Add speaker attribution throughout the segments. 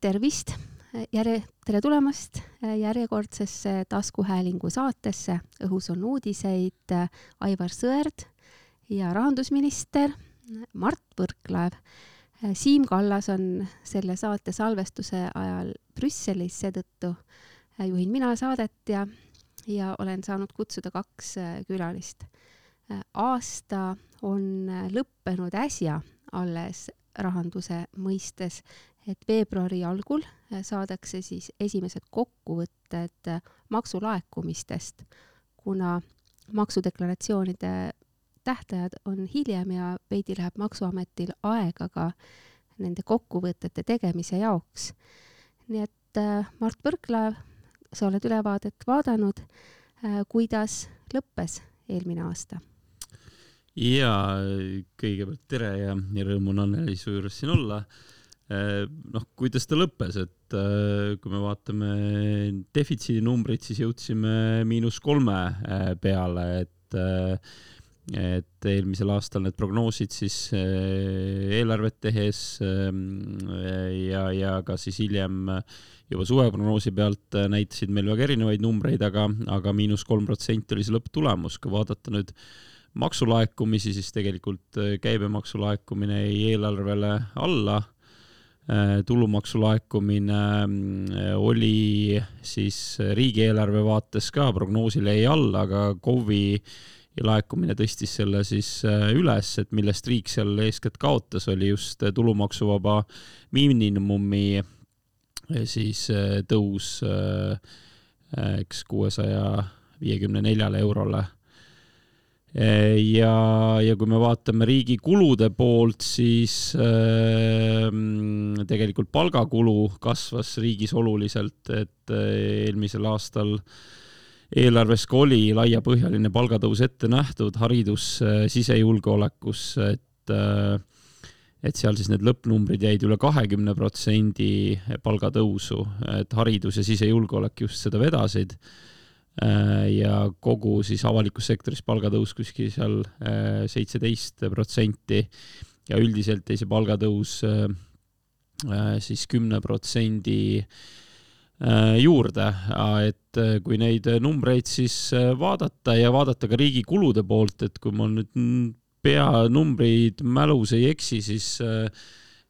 Speaker 1: tervist, järje, tere tulemast järjekordsesse taskuhäälingu saatesse. õhus on uudiseid Aivar Sõerd ja rahandusminister Mart Võrklaev. Siim Kallas on selle saate salvestuse ajal Brüsselis, seetõttu juhin mina saadet ja, ja olen saanud kutsuda kaks külalist. aasta on lõppenud äsja alles rahanduse mõistes, et veebruari algul saadakse siis esimesed kokkuvõtted maksulaekumistest, kuna maksudeklaratsioonide tähtajad on hiljem ja veidi läheb Maksuametil aega ka nende kokkuvõtete tegemise jaoks. nii et äh, Mart Võrklaev, sa oled ülevaadet vaadanud, äh, kuidas lõppes eelmine aasta
Speaker 2: ja kõigepealt tere ja, ja rõõm on Anneli su juures siin olla. Eh, noh, kuidas ta lõppes, et eh, kui me vaatame defitsiidi numbrit, siis jõudsime miinus kolme eh, peale, et et eelmisel aastal need prognoosid siis eelarvet tehes ja, ja ka siis hiljem juba suveprognoosi pealt näitasid meil väga erinevaid numbreid, aga, aga miinus kolm protsenti oli see lõpptulemus, kui vaadata nüüd maksulaekumisi, siis tegelikult käibemaksu laekumine jäi eelarvele alla. Äh, tulumaksu laekumine äh, oli siis riigieelarve vaates ka prognoosile jäi alla, aga KOV-i laekumine tõstis selle siis üles, et millest riik seal eeskätt kaotas, oli just tulumaksuvaba miinimumi siis tõus eks kuuesaja viiekümne neljale eurole ja, ja kui me vaatame riigi kulude poolt, siis äh, tegelikult palgakulu kasvas riigis oluliselt, et äh, eelmisel aastal eelarves ka oli laiapõhjaline palgatõus ette nähtud haridus äh,, sisejulgeolekus, et äh, et seal siis need lõppnumbrid jäid üle kahekümne protsendi palgatõusu, et haridus ja sisejulgeolek just seda vedasid ja kogu siis avalikus sektoris palgatõus kuskil seal äh, seitseteist protsenti. Ja üldiselt jäi see palgatõus äh, siis kümne protsendi juurde, et kui neid numbreid siis vaadata ja vaadata ka riigi kulude poolt, et kui mul nüüd peanumbrid mälus ei eksi, siis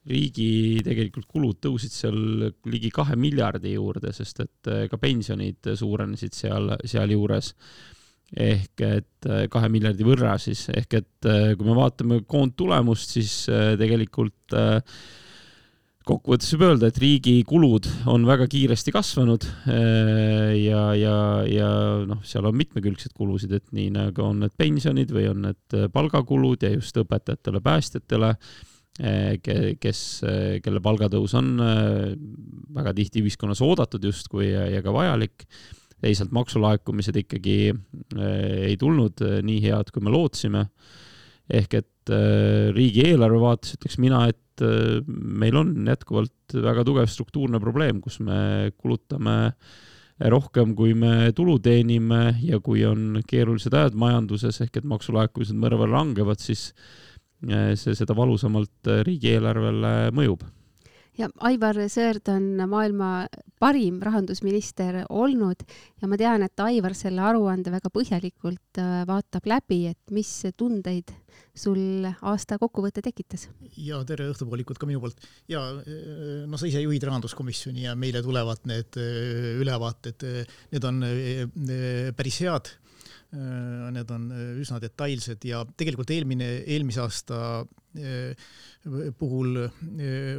Speaker 2: riigi tegelikult kulud tõusid seal ligi kahe miljardi juurde, sest et eh, ka pensionid suurenesid seal, sealjuures. ehk et eh, kahe miljardi võrra siis, ehk et eh, kui me vaatame koondtulemust, siis tegelikult kokkuvõttes võib öelda, et riigi kulud on väga kiiresti kasvanud ja, ja, ja noh, seal on mitmekülgseid kulusid, et nii nagu on need pensionid või on need palgakulud ja just õpetajatele, päästjatele kes, eh, kelle palgatõus on eh, väga tihti ühiskonnas oodatud justkui ja, ja ka vajalik. teisalt maksulaekumised ikkagi ei tulnud nii head, kui me lootsime. ehk et riigieelarve vaates ütleks mina, et meil on jätkuvalt väga tugev struktuurne probleem, kus me kulutame rohkem, kui me tulu teenime ja kui on keerulised ajad majanduses ehk et maksulaekumised mõnevõrra langevad, siis see seda valusamalt äh, riigieelarvele mõjub
Speaker 1: ja Aivar Sõerd on maailma parim rahandusminister olnud ja ma tean, et Aivar selle aruande väga põhjalikult äh, vaatab läbi, et mis tundeid sul aasta kokkuvõte tekitas?
Speaker 3: ja tere õhtupoolikut ka minu poolt. ja äh, no sa ise juhid rahanduskomisjoni ja meile tulevad need ülevaated, need on päris head Äh, need on äh, üsna detailsed ja tegelikult eelmine, eelmise aasta äh, puhul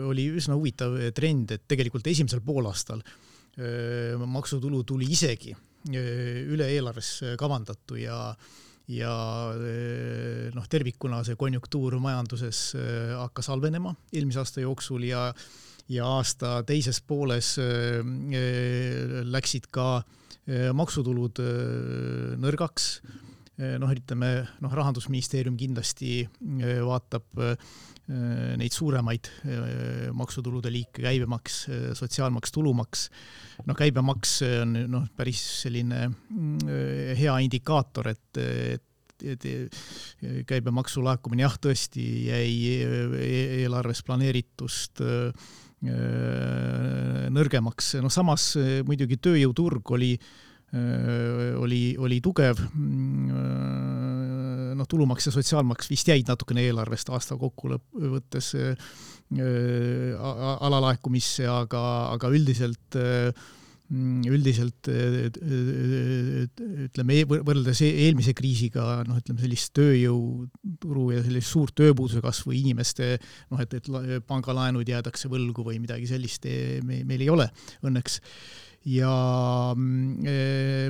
Speaker 3: oli üsna huvitav trend, et tegelikult esimesel poolaastal maksutulu tuli isegi üle eelarves kavandatu ja ja noh, tervikuna see konjunktuur majanduses hakkas halvenema eelmise aasta jooksul ja ja aasta teises pooles läksid ka äh, Äh, maksutulud äh, nõrgaks. Äh, noh, ütleme noh, rahandusministeerium kindlasti vaatab neid suuremaid maksutulude liike, käibemaks, sotsiaalmaks, tulumaks. noh, käibemaks on noh, päris selline hea indikaator, et, et käibemaksu laekumine jah, tõesti jäi eelarves planeeritust nõrgemaks, noh samas muidugi tööjõuturg oli oli, oli tugev. noh, tulumaks ja sotsiaalmaks vist jäid natukene eelarvest aasta kokkuvõttes alalaekumisse, aga, aga üldiselt üldiselt ütleme, e-, võrreldes e-, eelmise kriisiga, noh, ütleme sellist tööjõuturu ja sellist suurt tööpuuduse kasvu inimeste noh, et, et pangalaenud jäädakse võlgu või midagi sellist e-, me, meil ei ole õnneks. Ja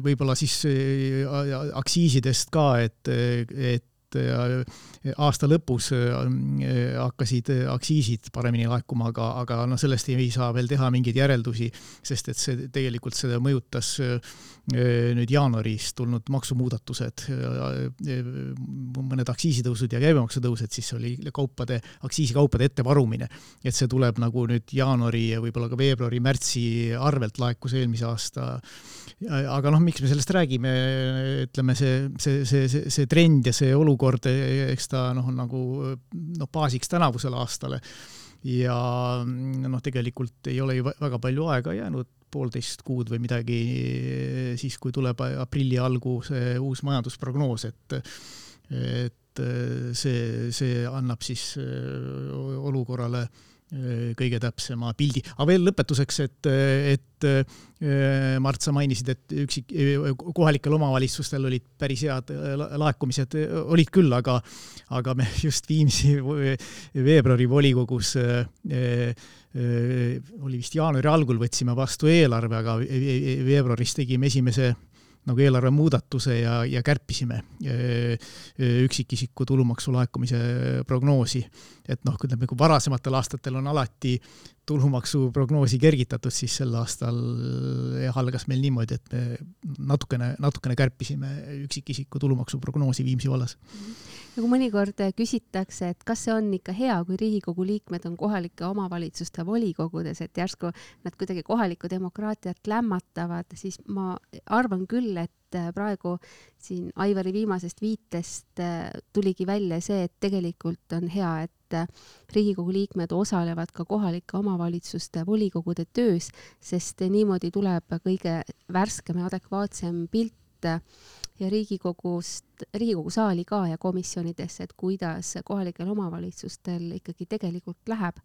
Speaker 3: võib-olla siis aktsiisidest ka, et, et aasta lõpus äh, hakkasid aktsiisid paremini laekuma, aga, aga noh, sellest ei saa veel teha mingeid järeldusi, sest et see tegelikult seda mõjutas nüüd jaanuaris tulnud maksumuudatused, mõned aktsiisitõusud ja käibemaksutõusud, siis oli kaupade, aktsiisikaupade ettevarumine. et see tuleb nagu nüüd jaanuari ja võib-olla ka veebruari-märtsi arvelt laekus eelmise aasta aga noh, miks me sellest räägime, ütleme see, see, see, see, see trend ja see olukord, eks ta noh, on nagu noh, baasiks tänavusele aastale. ja noh, tegelikult ei ole ju väga palju aega jäänud, poolteist kuud või midagi, siis kui tuleb aprilli algu see uus majandusprognoos, et et see, see annab siis olukorrale äh, kõige täpsema pildi. aga veel lõpetuseks, et, et äh, Mart, sa mainisid, et üksik, kohalikel omavalitsustel olid päris head laekumised, olid küll, aga, aga me just Viimsi veebruari volikogus äh, äh, oli vist jaanuari algul võtsime vastu eelarve, aga veebruaris tegime esimese nagu eelarve muudatuse ja, ja kärpisime üksikisiku tulumaksu laekumise prognoosi. et noh, ütleme, kui varasematel aastatel on alati tulumaksu prognoosi kergitatud, siis sel aastal jah, algas meil niimoodi, et me natukene, natukene kärpisime üksikisiku tulumaksu prognoosi Viimsi vallas mm.
Speaker 1: -hmm nagu mõnikord küsitakse, et kas see on ikka hea, kui Riigikogu liikmed on kohalike omavalitsuste volikogudes, et järsku nad kuidagi kohalikku demokraatiat lämmatavad, siis ma arvan küll, et praegu siin Aivari viimasest viitest äh, tuligi välja see, et tegelikult on hea, et äh, Riigikogu liikmed osalevad ka kohalike omavalitsuste volikogude töös, sest niimoodi tuleb kõige värskem ja adekvaatsem pilt äh, ja Riigikogust, Riigikogu saali ka ja komisjonidesse, et kuidas kohalikel omavalitsustel ikkagi tegelikult läheb.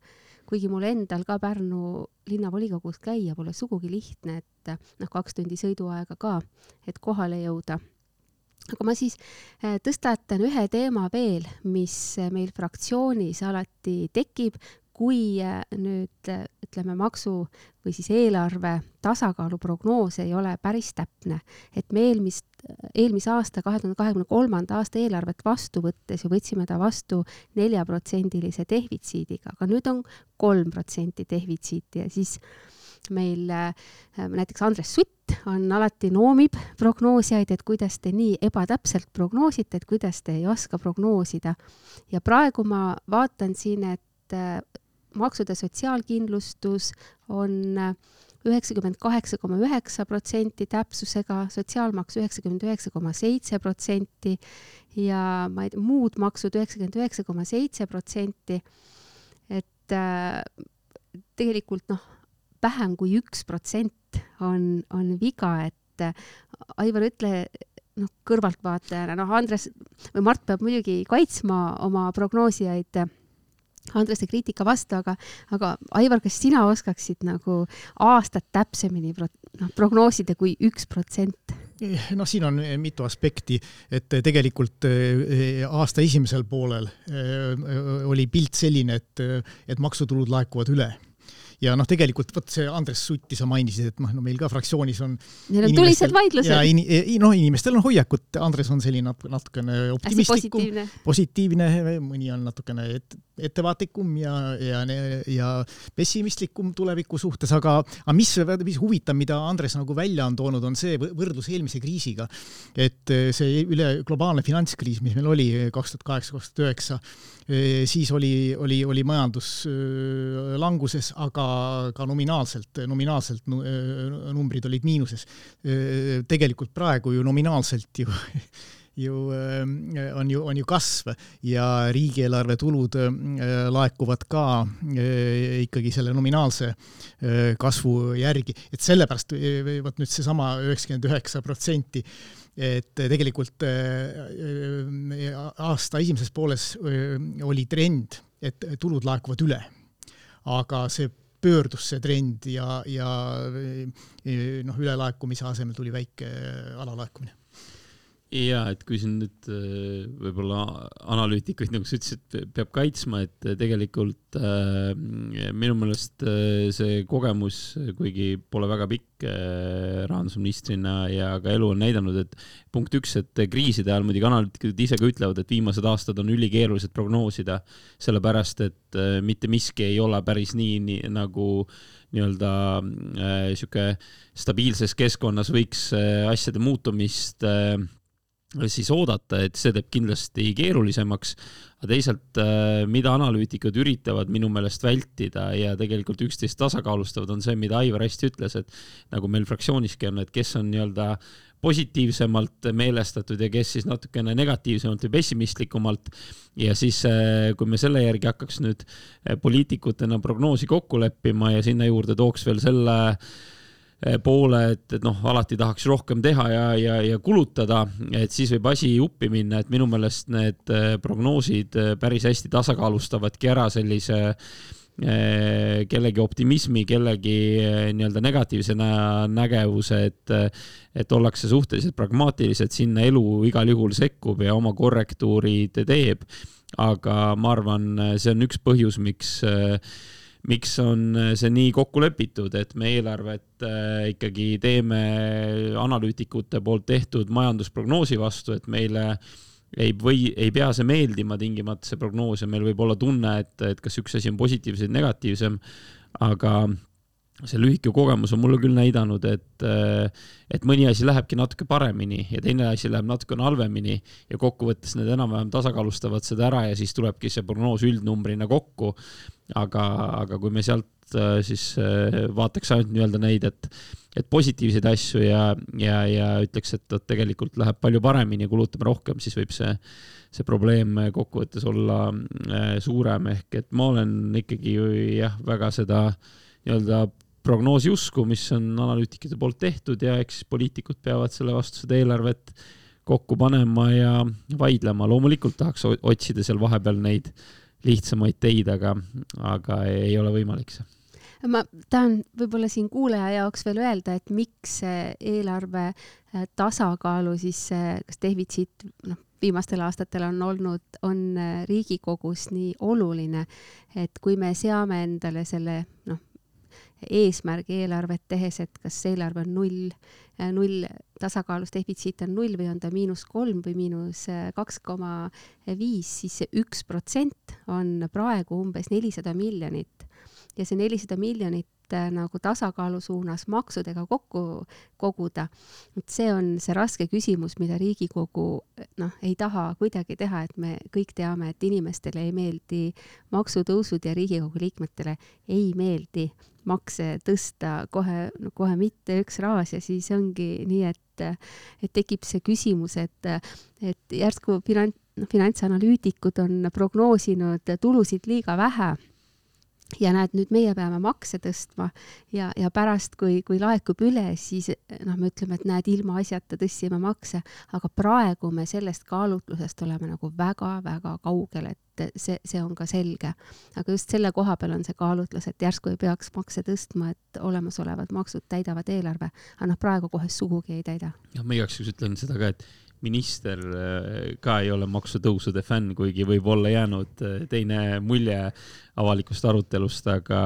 Speaker 1: kuigi mul endal ka Pärnu linnavolikogus käia pole sugugi lihtne, et noh, kaks tundi sõiduaega ka, et kohale jõuda aga ma siis äh, tõstatan ühe teema veel, mis meil fraktsioonis alati tekib, kui äh, nüüd äh, ütleme, maksu või siis eelarve tasakaalu prognoos ei ole päris täpne, et me eelmist, eelmise aasta, kahe tuhande kahekümne kolmanda aasta eelarvet vastu võttes ju võtsime ta vastu neljaprotsendilise defitsiidiga, aga nüüd on kolm protsenti defitsiiti ja siis meil äh, näiteks Andres Sutt on alati noomib prognoosijaid, et kuidas te nii ebatäpselt prognoosite, et kuidas te ei oska prognoosida. ja praegu ma vaatan siin, et maksude sotsiaalkindlustus on üheksakümmend kaheksa koma üheksa protsenti täpsusega, sotsiaalmaks üheksakümmend üheksa koma seitse protsenti ja ma ei tea, muud maksud üheksakümmend üheksa koma seitse protsenti. et äh, tegelikult noh, vähem kui üks protsent on, on viga, et äh, Aivar, ütle noh, kõrvaltvaatajana, noh, Andres või Mart peab muidugi kaitsma oma prognoosijaid Andrese kriitika vastu, aga, aga Aivar, kas sina oskaksid nagu aastat täpsemini pro, noh, prognoosida kui üks protsent?
Speaker 3: noh, siin on mitu aspekti, et tegelikult eh, aasta esimesel poolel eh, oli pilt selline, et, et maksutulud laekuvad üle ja noh, tegelikult vot see Andres Sutti sa mainisid, et noh, no meil ka fraktsioonis on.
Speaker 1: Neil on tulised vaidlused. ja
Speaker 3: in, noh, inimestel on hoiakut, Andres on selline natukene optimistlikum, positiivne, mõni on natukene et, ettevaatlikum ja, ja, ja pessimistlikum tuleviku suhtes, aga, aga mis, mis huvitav, mida Andres nagu välja on toonud, on see võrdlus eelmise kriisiga. et see üle globaalne finantskriis, mis meil oli kaks tuhat kaheksa, kaks tuhat üheksa, siis oli, oli, oli majandus languses, aga ka nominaalselt, nominaalselt numbrid olid miinuses. tegelikult praegu ju nominaalselt ju ju, on ju, on ju kasv ja riigieelarve tulud laekuvad ka ikkagi selle nominaalse kasvu järgi, et sellepärast vot nüüd seesama üheksakümmend üheksa protsenti et tegelikult aasta esimeses pooles oli trend, et tulud laekuvad üle. aga see pöördus see trend ja, ja noh, ülelaekumise asemel tuli väike alalaekumine
Speaker 2: ja et kui siin nüüd äh, võib-olla analüütikuid, nagu sa ütlesid, peab kaitsma, et tegelikult äh, minu meelest äh, see kogemus, kuigi pole väga pikk äh, rahandusministrina ja ka elu on näidanud, et punkt üks, et kriiside ajal muidugi analüütikud ise ka ütlevad, et viimased aastad on ülikeerulised prognoosida, sellepärast et äh, mitte miski ei ole päris nii, nii nagu nii-öelda äh, sihuke stabiilses keskkonnas võiks äh, asjade muutumist äh, siis oodata, et see teeb kindlasti keerulisemaks. aga teisalt, äh, mida analüütikud üritavad minu meelest vältida ja tegelikult üksteist tasakaalustavad, on see, mida Aivar hästi ütles, et nagu meil fraktsiooniski on, et kes on nii-öelda positiivsemalt meelestatud ja kes siis natukene negatiivsemalt või pessimistlikumalt. ja siis, äh, kui me selle järgi hakkaks nüüd äh, poliitikutena prognoosi kokku leppima ja sinna juurde tooks veel selle poole, et, et noh, alati tahaks rohkem teha ja, ja, ja kulutada, et siis võib asi uppi minna, et minu meelest need eh, prognoosid eh, päris hästi tasakaalustavadki ära sellise kellegi optimismi, kellegi nii-öelda negatiivse nägevuse, et, et ollakse suhteliselt pragmaatilised, sinna elu igal juhul sekkub ja oma korrektuurid teeb. aga ma arvan, see on üks põhjus, miks äh, miks on äh, see nii kokku lepitud, et me eelarvet äh, ikkagi teeme analüütikute poolt tehtud majandusprognoosi vastu, et meile ei või, ei pea see meeldima tingimata, see prognoos ja meil võib olla tunne, et, et kas üks asi on positiivsem negatiivsem, aga see lühike kogemus on mulle küll näidanud, et, et mõni asi lähebki natuke paremini ja teine asi läheb natukene halvemini ja kokkuvõttes need enam-vähem tasakaalustavad seda ära ja siis tulebki see prognoos üldnumbrina kokku aga, aga kui me sealt äh, siis äh, vaataks ainult nii-öelda neid, et, et positiivseid asju ja, ja, ja ütleks, et, et tegelikult läheb palju paremini, kulutame rohkem, siis võib see, see probleem kokkuvõttes olla äh, suurem, ehk et ma olen ikkagi jah, väga seda nii-öelda prognoosi usku, mis on analüütikute poolt tehtud ja eks poliitikud peavad selle vastu seda eelarvet kokku panema ja vaidlema. loomulikult tahaks otsida seal vahepeal neid lihtsamaid teid, aga, aga ei ole võimalik see.
Speaker 1: Ma tahan võib-olla siin kuulaja jaoks veel öelda, et miks eelarve äh, tasakaalu siis kas defitsiit, noh, viimastel aastatel on olnud, on äh, Riigikogus nii oluline, et kui me seame endale selle, noh, eesmärgi eelarvet tehes, et kas eelarve on null, äh, null tasakaalus defitsiit on null või on ta miinus kolm või miinus äh, kaks koma viis, siis see üks protsent on praegu umbes nelisada miljonit. Ja see nelisada miljonit äh, nagu tasakaalu suunas maksudega kokku koguda, et see on see raske küsimus, mida Riigikogu noh, ei taha kuidagi teha, et me kõik teame, et inimestele ei meeldi maksutõusud ja Riigikogu liikmetele ei meeldi makse tõsta kohe, no kohe mitte üks raas ja siis ongi nii, et, et tekib see küsimus, et, et järsku finants, finantsanalüütikud on prognoosinud tulusid liiga vähe ja näed, nüüd meie peame makse tõstma ja, ja pärast, kui, kui laekub üle, siis noh, me ütleme, et näed, ilmaasjata tõstsime makse, aga praegu me sellest kaalutlusest oleme nagu väga-väga kaugel, et see, see on ka selge. aga just selle koha peal on see kaalutlus, et järsku ei peaks makse tõstma, et olemasolevad maksud täidavad eelarve, aga noh, praegu kohe sugugi ei täida.
Speaker 2: jah, ma igaks juhuks ütlen seda ka, et minister äh, ka ei ole maksutõusude fänn, kuigi võib olla jäänud äh, teine mulje avalikust arutelust, aga,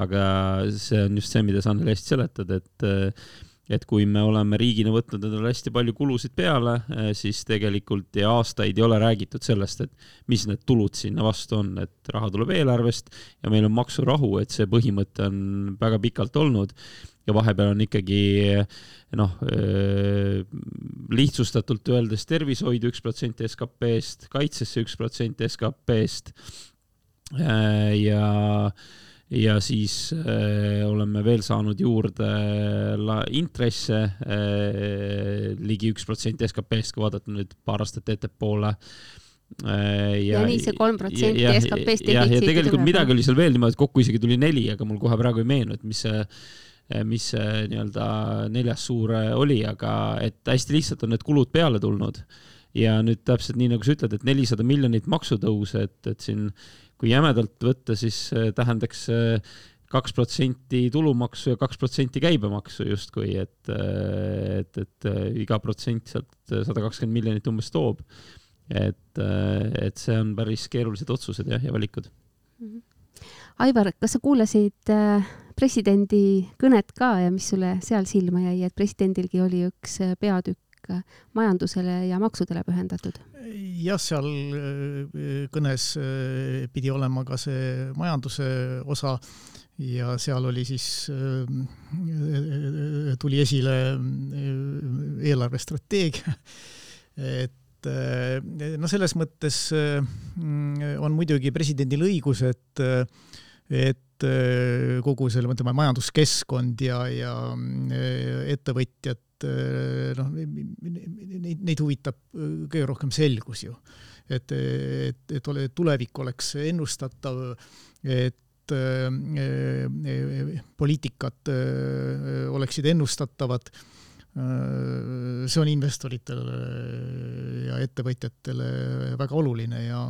Speaker 2: aga see on just see, mida sa, Anneli, hästi seletad, et äh, et kui me oleme riigina võtnud endale hästi palju kulusid peale, siis tegelikult ja aastaid ei ole räägitud sellest, et mis need tulud sinna vastu on, et raha tuleb eelarvest ja meil on maksurahu, et see põhimõte on väga pikalt olnud ja vahepeal on ikkagi noh, lihtsustatult öeldes tervishoidu üks protsent SKP-st, kaitsesse üks protsent SKP-st ja ja siis äh, oleme veel saanud juurde la, intresse äh, ligi üks protsenti SKP-st, kui vaadata nüüd paar aastat ettepoole
Speaker 1: äh,. ja, ja nii see kolm protsenti SKP-st
Speaker 2: ja, ja tegelikult midagi oli seal veel niimoodi, et kokku isegi tuli neli, aga mul kohe praegu ei meenu, et mis see mis see nii-öelda neljas suur oli, aga et hästi lihtsalt on need kulud peale tulnud ja nüüd täpselt nii, nagu sa ütled, et nelisada miljonit maksutõuse, et, et siin kui jämedalt võtta, siis äh, tähendaks äh, kaks protsenti tulumaksu ja kaks protsenti käibemaksu justkui, et, et, et iga protsent sealt sada kakskümmend miljonit umbes toob. et, et see on päris keerulised otsused jah, ja valikud mm. -hmm.
Speaker 1: Aivar, kas sa kuulasid presidendi kõnet ka ja mis sulle seal silma jäi, et presidendilgi oli üks peatükk majandusele ja maksudele pühendatud?
Speaker 3: jah, seal äh, kõnes äh, pidi olema ka see majanduse osa ja seal oli siis, äh, tuli esile eelarvestrateegia, et no selles mõttes on muidugi presidendil õigus, et, et kogu selle, ütleme, majanduskeskkond ja, ja ettevõtjad et noh, neid, neid huvitab kõige rohkem selgus ju. et, et, et ole, tulevik oleks ennustatav, et äh, poliitikad äh, oleksid ennustatavad äh,. see on investoritele ja ettevõtjatele väga oluline ja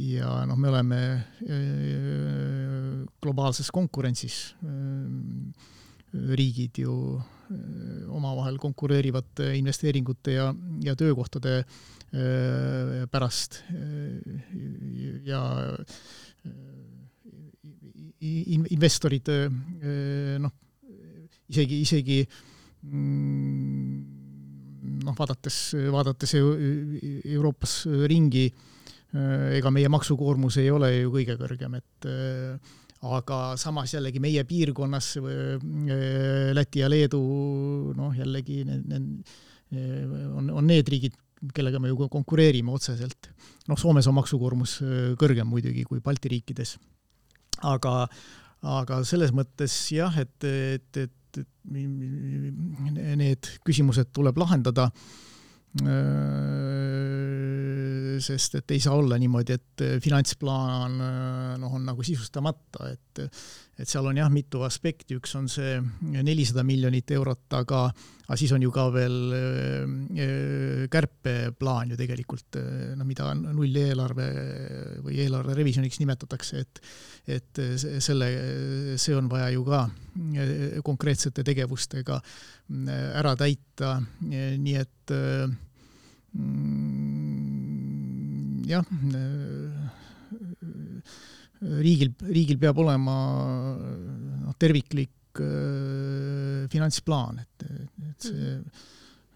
Speaker 3: ja noh, me oleme äh, globaalses konkurentsis. Äh, riigid ju äh, omavahel konkureerivad investeeringute ja, ja töökohtade äh, pärast. Ja investorid noh, isegi, isegi mm, noh, vaadates, vaadates Euroopas ringi, ega meie maksukoormus ei ole ju kõige kõrgem, et aga samas jällegi meie piirkonnas äh, Läti ja Leedu noh, jällegi need, need äh, on, on need riigid, kellega me ju konkureerime otseselt. noh, Soomes on maksukoormus äh, kõrgem muidugi kui Balti riikides. aga, aga selles mõttes jah, et, et, et, et need küsimused tuleb lahendada sest et ei saa olla niimoodi, et finantsplaan noh, on nagu sisustamata, et et seal on jah, mitu aspekti, üks on see nelisada miljonit eurot, aga aga siis on ju ka veel kärpeplaan ju tegelikult, noh, mida nulleelarve või eelarve revisjoniks nimetatakse, et et selle, see on vaja ju ka konkreetsete tegevustega ära täita, nii et Mm, jah, riigil, riigil peab olema noh, terviklik äh, finantsplaan, et, et see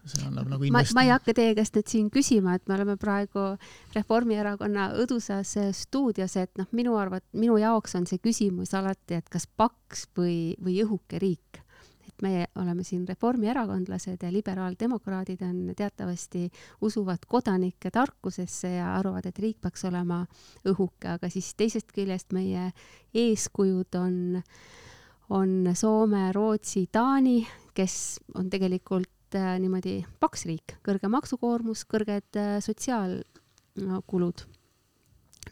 Speaker 3: see annab nagu
Speaker 1: invest-. ma ei hakka teie käest nüüd siin küsima, et me oleme praegu Reformierakonna õdusas stuudios, et noh, minu arvat-, minu jaoks on see küsimus alati, et kas paks või, või õhuke riik et meie oleme siin reformierakondlased ja liberaaldemokraadid on teatavasti, usuvad kodanike tarkusesse ja arvavad, et riik peaks olema õhuke, aga siis teisest küljest meie eeskujud on, on Soome, Rootsi, Taani, kes on tegelikult äh, niimoodi paks riik, kõrge maksukoormus, kõrged äh, sotsiaalkulud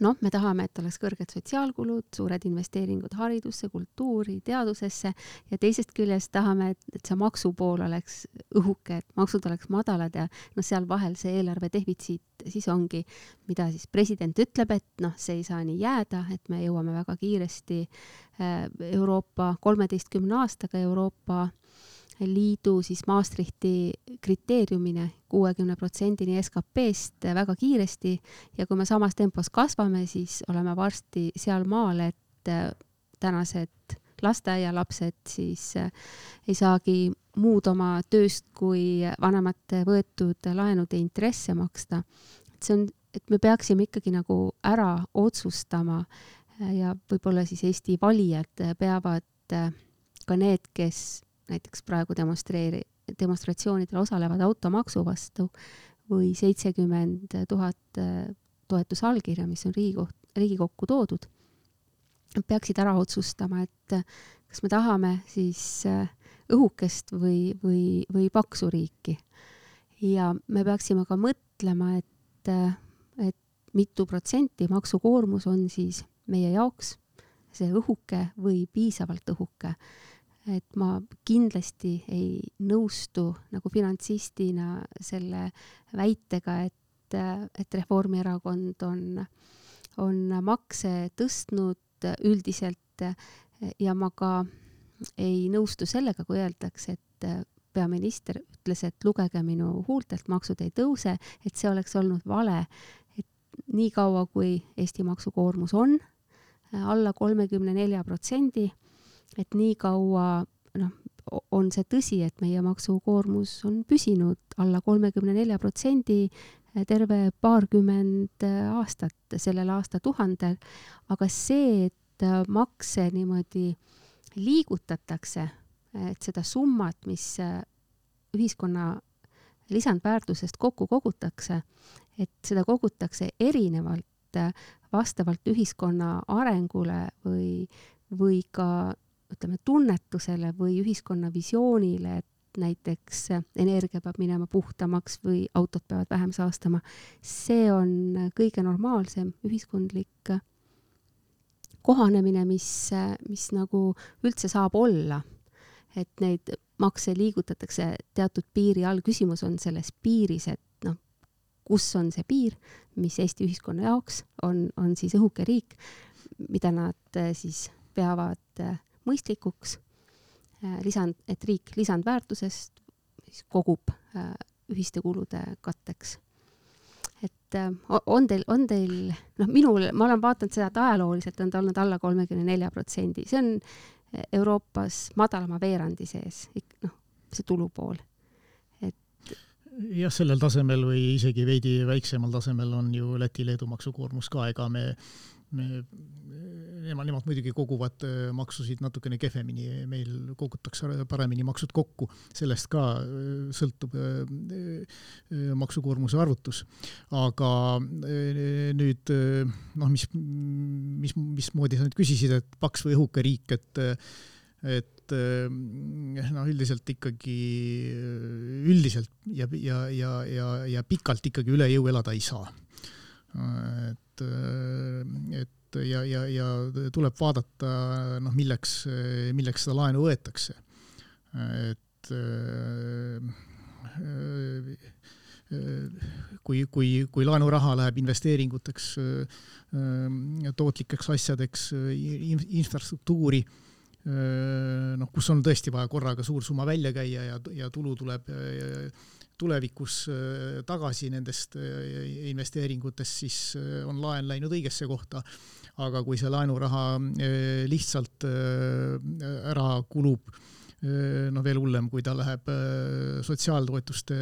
Speaker 1: noh, me tahame, et oleks kõrged sotsiaalkulud, suured investeeringud haridusse, kultuuri, teadusesse ja teisest küljest tahame, et, et see maksupool oleks õhuke, et maksud oleks madalad ja noh, seal vahel see eelarve defitsiit siis ongi, mida siis president ütleb, et noh, see ei saa nii jääda, et me jõuame väga kiiresti äh, Euroopa kolmeteistkümne aastaga Euroopa Liidu siis Maastrichti kriteeriumine kuuekümne protsendini SKP-st väga kiiresti ja kui me samas tempos kasvame, siis oleme varsti sealmaal, et äh, tänased lasteaialapsed siis äh, ei saagi muud oma tööst kui vanemate võetud laenude intresse maksta. et see on, et me peaksime ikkagi nagu ära otsustama äh, ja võib-olla siis Eesti valijad peavad ka need, kes näiteks praegu demonstreeri-, demonstratsioonidel osalevad automaksu vastu või seitsekümmend tuhat äh, toetusallkirja, mis on Riigikoht-, Riigikokku toodud. peaksid ära otsustama, et kas me tahame siis õhukest või, või, või paksu riiki. ja me peaksime ka mõtlema, et, et mitu protsenti maksukoormus on siis meie jaoks see õhuke või piisavalt õhuke. Et ma kindlasti ei nõustu nagu finantsistina selle väitega, et, et Reformierakond on, on makse tõstnud üldiselt ja ma ka ei nõustu sellega, kui öeldakse, et peaminister ütles, et lugege minu huultelt, maksud ei tõuse, et see oleks olnud vale. et niikaua, kui Eesti maksukoormus on alla kolmekümne nelja protsendi, et nii kaua noh, on see tõsi, et meie maksukoormus on püsinud alla kolmekümne nelja protsendi terve paarkümmend aastat sellel aastatuhandel, aga see, et makse niimoodi liigutatakse, et seda summat, mis ühiskonna lisandväärtusest kokku kogutakse, et seda kogutakse erinevalt vastavalt ühiskonna arengule või, või ka ütleme, tunnetusele või ühiskonna visioonile, et näiteks energia peab minema puhtamaks või autod peavad vähem saastama. see on kõige normaalsem ühiskondlik kohanemine, mis, mis nagu üldse saab olla. et neid makse liigutatakse teatud piiri all, küsimus on selles piiris, et noh, kus on see piir, mis Eesti ühiskonna jaoks on, on siis õhuke riik, mida nad siis peavad eh, mõistlikuks, eh, lisand, et riik lisandväärtusest siis kogub ühiste kulude katteks. et on teil, on teil, noh, minul, ma olen vaadanud seda, et ajalooliselt on ta olnud alla kolmekümne nelja protsendi, see on Euroopas madalama veerandi sees, noh, see tulupool.
Speaker 3: Jah, sellel tasemel või isegi veidi väiksemal tasemel on ju Läti-Leedu maksukoormus ka, ega me, me, nemad, nemad muidugi koguvad äh, maksusid natukene kehvemini, meil kogutakse paremini maksud kokku, sellest ka äh, sõltub äh, maksukoormuse arvutus. aga nüüd noh, mis, mis, mismoodi sa nüüd küsisid, et paks või õhuke riik, et et noh, üldiselt ikkagi üldiselt ja, ja, ja, ja, ja pikalt ikkagi üle jõu elada ei saa. et, et ja, ja, ja tuleb vaadata, noh, milleks, milleks seda laenu võetakse. et kui, kui, kui laenuraha läheb investeeringuteks, tootlikeks asjadeks, infrastruktuuri noh, kus on tõesti vaja korraga suur summa välja käia ja, ja tulu tuleb tulevikus tagasi nendest investeeringutest, siis on laen läinud õigesse kohta. Aga kui see laenuraha lihtsalt ära kulub, noh, veel hullem, kui ta läheb sotsiaaltoetuste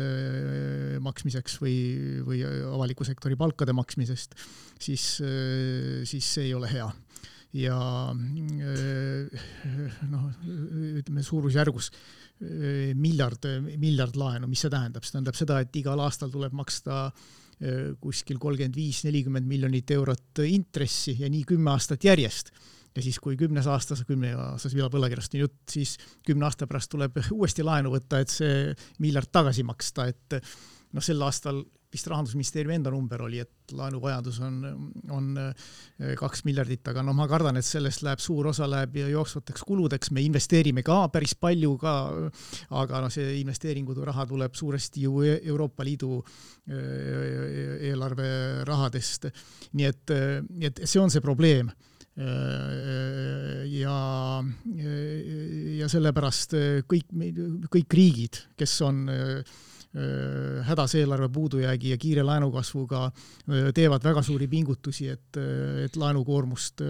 Speaker 3: maksmiseks või, või avaliku sektori palkade maksmisest, siis, siis see ei ole hea. Ja äh, noh, ütleme suurusjärgus äh, miljard, miljard laenu, mis see tähendab, see tähendab seda, et igal aastal tuleb maksta äh, kuskil kolmkümmend viis, nelikümmend miljonit eurot intressi ja nii kümme aastat järjest. Ja siis, kui kümnes aastas, kümneaastase võlakirjast on jutt, siis kümne aasta pärast tuleb uuesti laenu võtta, et see miljard tagasi maksta, et noh, sel aastal vist rahandusministeeriumi enda number oli, et laenuvajadus on, on eh, kaks miljardit, aga noh, ma kardan, et sellest läheb suur osa läheb jooksvateks kuludeks, me investeerime ka päris palju ka, aga noh, see investeeringute raha tuleb suuresti ju e-, Euroopa Liidu eh, eelarve rahadest. nii et, et see on see probleem ja, ja sellepärast kõik, kõik riigid, kes on Äh, hädas eelarve puudujäägi ja kiire laenukasvuga äh, teevad väga suuri pingutusi, et, äh, et laenukoormust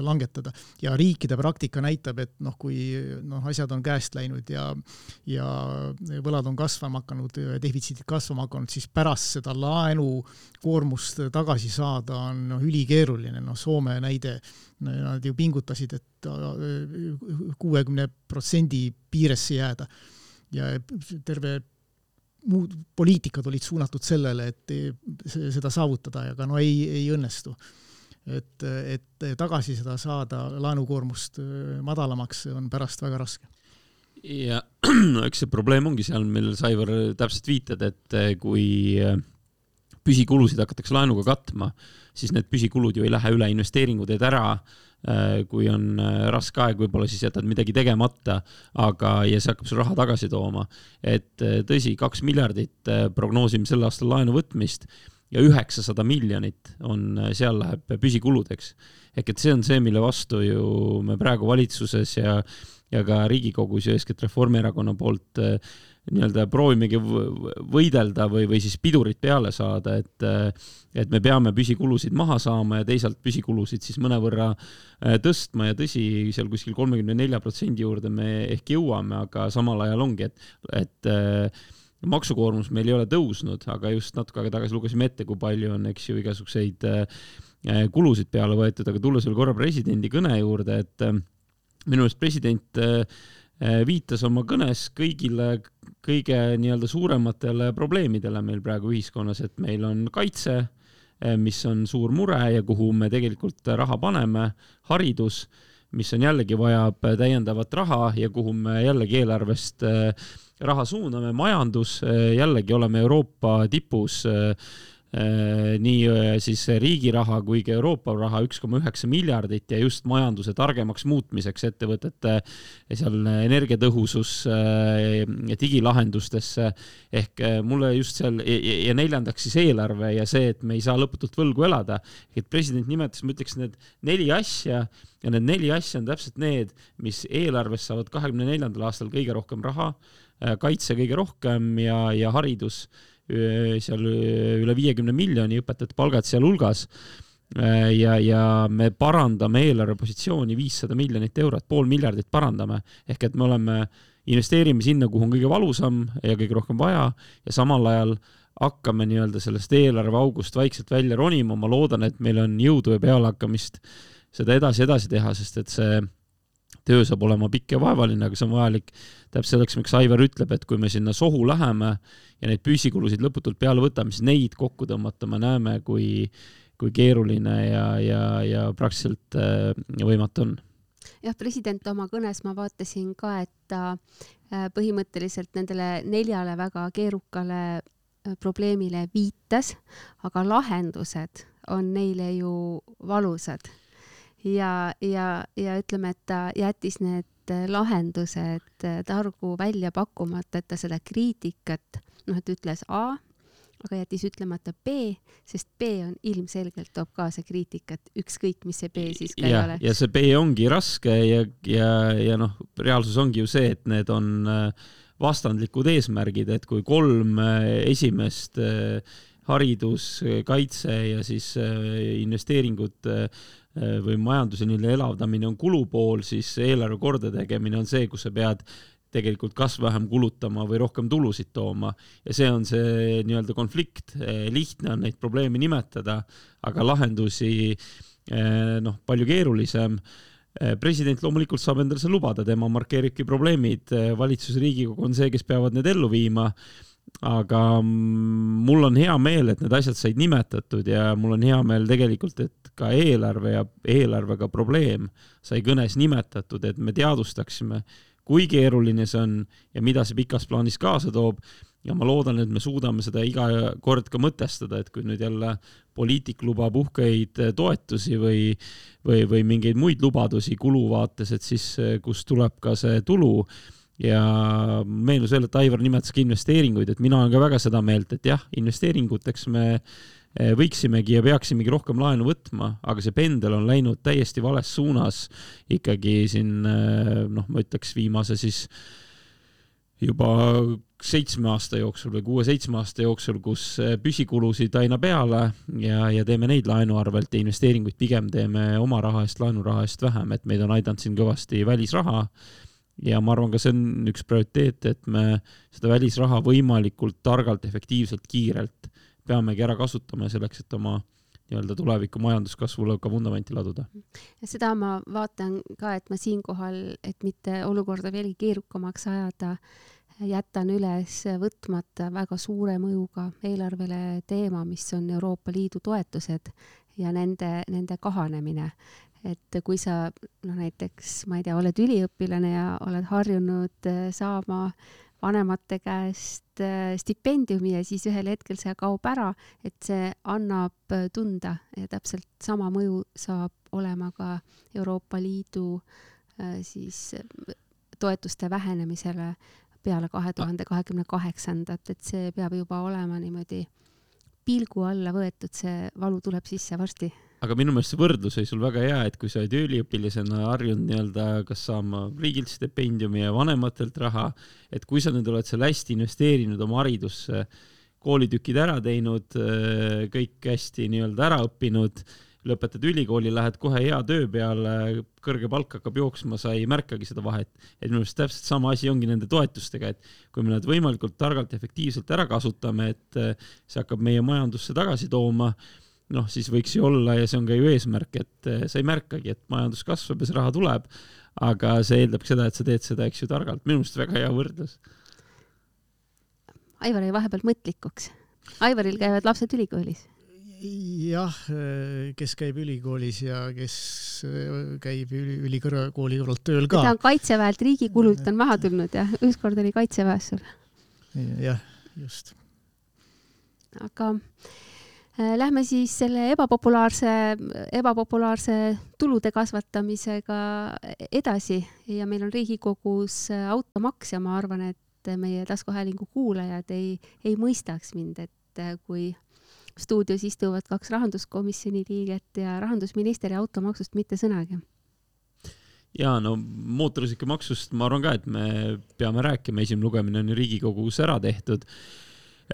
Speaker 3: langetada. ja riikide praktika näitab, et noh, kui noh, asjad on käest läinud ja, ja võlad on kasvama hakanud, defitsiidid kasvama hakanud, siis pärast seda laenukoormust tagasi saada on noh, ülikeeruline, noh Soome näide, nad ju pingutasid, et kuuekümne protsendi piiresse jääda ja terve muud poliitikad olid suunatud sellele, et seda saavutada, aga no ei, ei õnnestu. et, et tagasi seda saada, laenukoormust madalamaks, on pärast väga raske
Speaker 2: ja no eks see probleem ongi seal, millele sa, Aivar, täpselt viitad, et kui püsikulusid hakatakse laenuga katma, siis need püsikulud ju ei lähe üle, investeeringud teed ära Äh, kui on äh, raske aeg, võib-olla siis jätad midagi tegemata, aga, ja see hakkab sul raha tagasi tooma. et äh, tõsi, kaks miljardit prognoosime sel aastal laenu võtmist ja üheksasada miljonit on, seal läheb püsikuludeks. ehk et see on see, mille vastu ju me praegu valitsuses ja, ja ka Riigikogus ja eeskätt Reformierakonna poolt nii-öelda proovimegi võidelda või, või siis pidurit peale saada, et, et me peame püsikulusid maha saama ja teisalt püsikulusid siis mõnevõrra äh, tõstma. Ja tõsi, seal kuskil kolmekümne nelja protsendi juurde me ehk jõuame, aga samal ajal ongi, et, et äh, maksukoormus meil ei ole tõusnud, aga just natuke aega tagasi lugesime ette, kui palju on, eks ju, igasuguseid äh, kulusid peale võetud, aga tulles veel korra presidendi kõne juurde, et minu meelest president viitas oma kõnes kõigile kõige nii-öelda suurematele probleemidele meil praegu ühiskonnas, et meil on kaitse, eh, mis on suur mure ja kuhu me tegelikult raha paneme, haridus, mis on jällegi vajab täiendavat raha ja kuhu me jällegi eelarvest eh, raha suuname, majandus, eh, jällegi oleme Euroopa tipus nii äh, siis riigi raha kui ka Euroopa raha üks koma üheksa miljardit ja just majanduse targemaks muutmiseks ettevõtete seal energiatõhusus ja äh, digilahendustesse. ehk mulle just seal ja neljandaks siis eelarve ja see, et me ei saa lõputult võlgu elada. et president nimetas, ma ütleks need neli asja ja need neli asja on täpselt need, mis eelarvest saavad kahekümne neljandal aastal kõige rohkem raha, kaitse kõige rohkem ja, ja haridus seal üle viiekümne miljoni, õpetajate palgad sealhulgas. ja, ja me parandame eelarvepositsiooni viissada miljonit eurot, pool miljardit parandame, ehk et me oleme, investeerime sinna, kuhu on kõige valusam ja kõige rohkem vaja ja samal ajal hakkame nii-öelda sellest eelarveaugust vaikselt välja ronima, ma loodan, et meil on jõudu ja pealehakkamist seda edasi-edasi teha, sest et see töö saab olema pikk ja vaevaline, aga see on vajalik täpselt selleks, miks Aivar ütleb, et kui me sinna sohu läheme ja neid püsikulusid lõputult peale võtame, siis neid kokku tõmmata me näeme, kui, kui keeruline ja, ja, ja praktiliselt äh, võimatu on.
Speaker 1: Jah, president oma kõnes ma vaatasin ka, et ta äh, põhimõtteliselt nendele neljale väga keerukale äh, probleemile viitas, aga lahendused on neile ju valusad ja, ja, ja ütleme, et ta jättis need lahendused targu välja pakkumata, et ta seda kriitikat, noh, et ütles A, aga jättis ütlemata B, sest B on ilmselgelt toob kaasa kriitikat, ükskõik mis see B siis ka
Speaker 2: ja,
Speaker 1: ei ole.
Speaker 2: ja see B ongi raske ja, ja, ja noh, reaalsus ongi ju see, et need on äh, vastandlikud eesmärgid, et kui kolm äh, esimest äh, haridus, kaitse ja siis investeeringud Äh, või majanduse nii-öelda elavdamine on kulupool, siis eelarve kordategemine on see, kus sa pead tegelikult kas vähem kulutama või rohkem tulusid tooma. Ja see on see nii-öelda konflikt. Äh, lihtne on neid probleeme nimetada, aga lahendusi äh, noh, palju keerulisem. President loomulikult saab endale seda lubada, tema markeeribki probleemid, valitsus, Riigikogu on see, kes peavad need ellu viima. Aga mul on hea meel, et need asjad said nimetatud ja mul on hea meel tegelikult, et ka eelarve ja eelarvega probleem sai kõnes nimetatud, et me teadvustaksime, kui keeruline see on ja mida see pikas plaanis kaasa toob. ja ma loodan, et me suudame seda iga kord ka mõtestada, et kui nüüd jälle poliitik lubab uhkeid toetusi või, või, või mingeid muid lubadusi kuluvaates, et siis kust tuleb ka see tulu ja meenus veel, et Aivar nimetaski investeeringuid, et mina olen ka väga seda meelt, et jah, investeeringuteks me võiksimegi ja peaksimegi rohkem laenu võtma, aga see pendel on läinud täiesti vales suunas. Ikkagi siin eh, noh, ma ütleks viimase siis juba seitsme aasta jooksul või kuue-seitsme aasta jooksul, kus eh, püsikulusid aina peale ja, ja teeme neid laenu arvelt ja investeeringuid pigem teeme oma raha eest, laenuraha eest vähem, et meid on aidanud siin kõvasti välisraha. Ja ma arvan, ka see on üks prioriteet, et me seda välisraha võimalikult targalt, efektiivselt, kiirelt peamegi ära kasutama selleks, et oma nii-öelda tuleviku majanduskasvule ka vundamenti laduda.
Speaker 1: seda ma vaatan ka, et ma siinkohal, et mitte olukorda veelgi keerukamaks ajada, jätan üles võtmata väga suure mõjuga eelarvele teema, mis on Euroopa Liidu toetused ja nende, nende kahanemine. et kui sa noh, näiteks ma ei tea, oled üliõpilane ja oled harjunud äh, saama vanemate käest äh, stipendiumi ja siis ühel hetkel see kaob ära, et see annab äh, tunda ja täpselt sama mõju saab olema ka Euroopa Liidu siis toetuste vähenemisele peale kahe tuhande kahekümne kaheksandat, et see peab juba olema niimoodi pilgu alla võetud, see valu tuleb sisse varsti.
Speaker 2: Aga minu meelest see võrdlus oli sul väga hea, et kui sa oled üliõpilasena harjunud nii-öelda kas saama riigilt stipendiumi ja vanematelt raha, et kui sa nüüd oled seal hästi investeerinud oma haridusse, koolitükid ära teinud, kõik hästi nii-öelda ära õppinud lõpetad ülikooli, lähed kohe hea töö peale, kõrge palk hakkab jooksma, sa ei märkagi seda vahet. et minu arust täpselt sama asi ongi nende toetustega, et kui me nad võimalikult targalt ja efektiivselt ära kasutame, et see hakkab meie majandusse tagasi tooma, noh, siis võiks ju olla ja see on ka ju eesmärk, et eh, sa ei märkagi, et majandus kasvab ja see raha tuleb, aga see eeldab seda, et sa teed seda, eks ju, targalt. minu meelest väga hea võrdlus.
Speaker 1: Aivar jäi vahepeal mõtlikuks. Aivaril käivad lapsed ülikoolis
Speaker 3: jah, kes käib ülikoolis ja kes käib üli, ülikõrgkooli kõrvalt tööl ka.
Speaker 1: ta on kaitseväelt, riigikulult on maha tulnud ja ükskord oli kaitseväes sul.
Speaker 3: jah, just.
Speaker 1: aga lähme siis selle ebapopulaarse, ebapopulaarse tulude kasvatamisega edasi ja meil on Riigikogus automaks ja ma arvan, et meie taskuhäälingu kuulajad ei, ei mõistaks mind, et kui stuudios istuvad kaks rahanduskomisjoni liiget ja rahandusminister ja automaksust mitte sõnagi.
Speaker 2: ja no mootorsõidukimaksust ma arvan ka, et me peame rääkima, esimene lugemine on ju Riigikogus ära tehtud.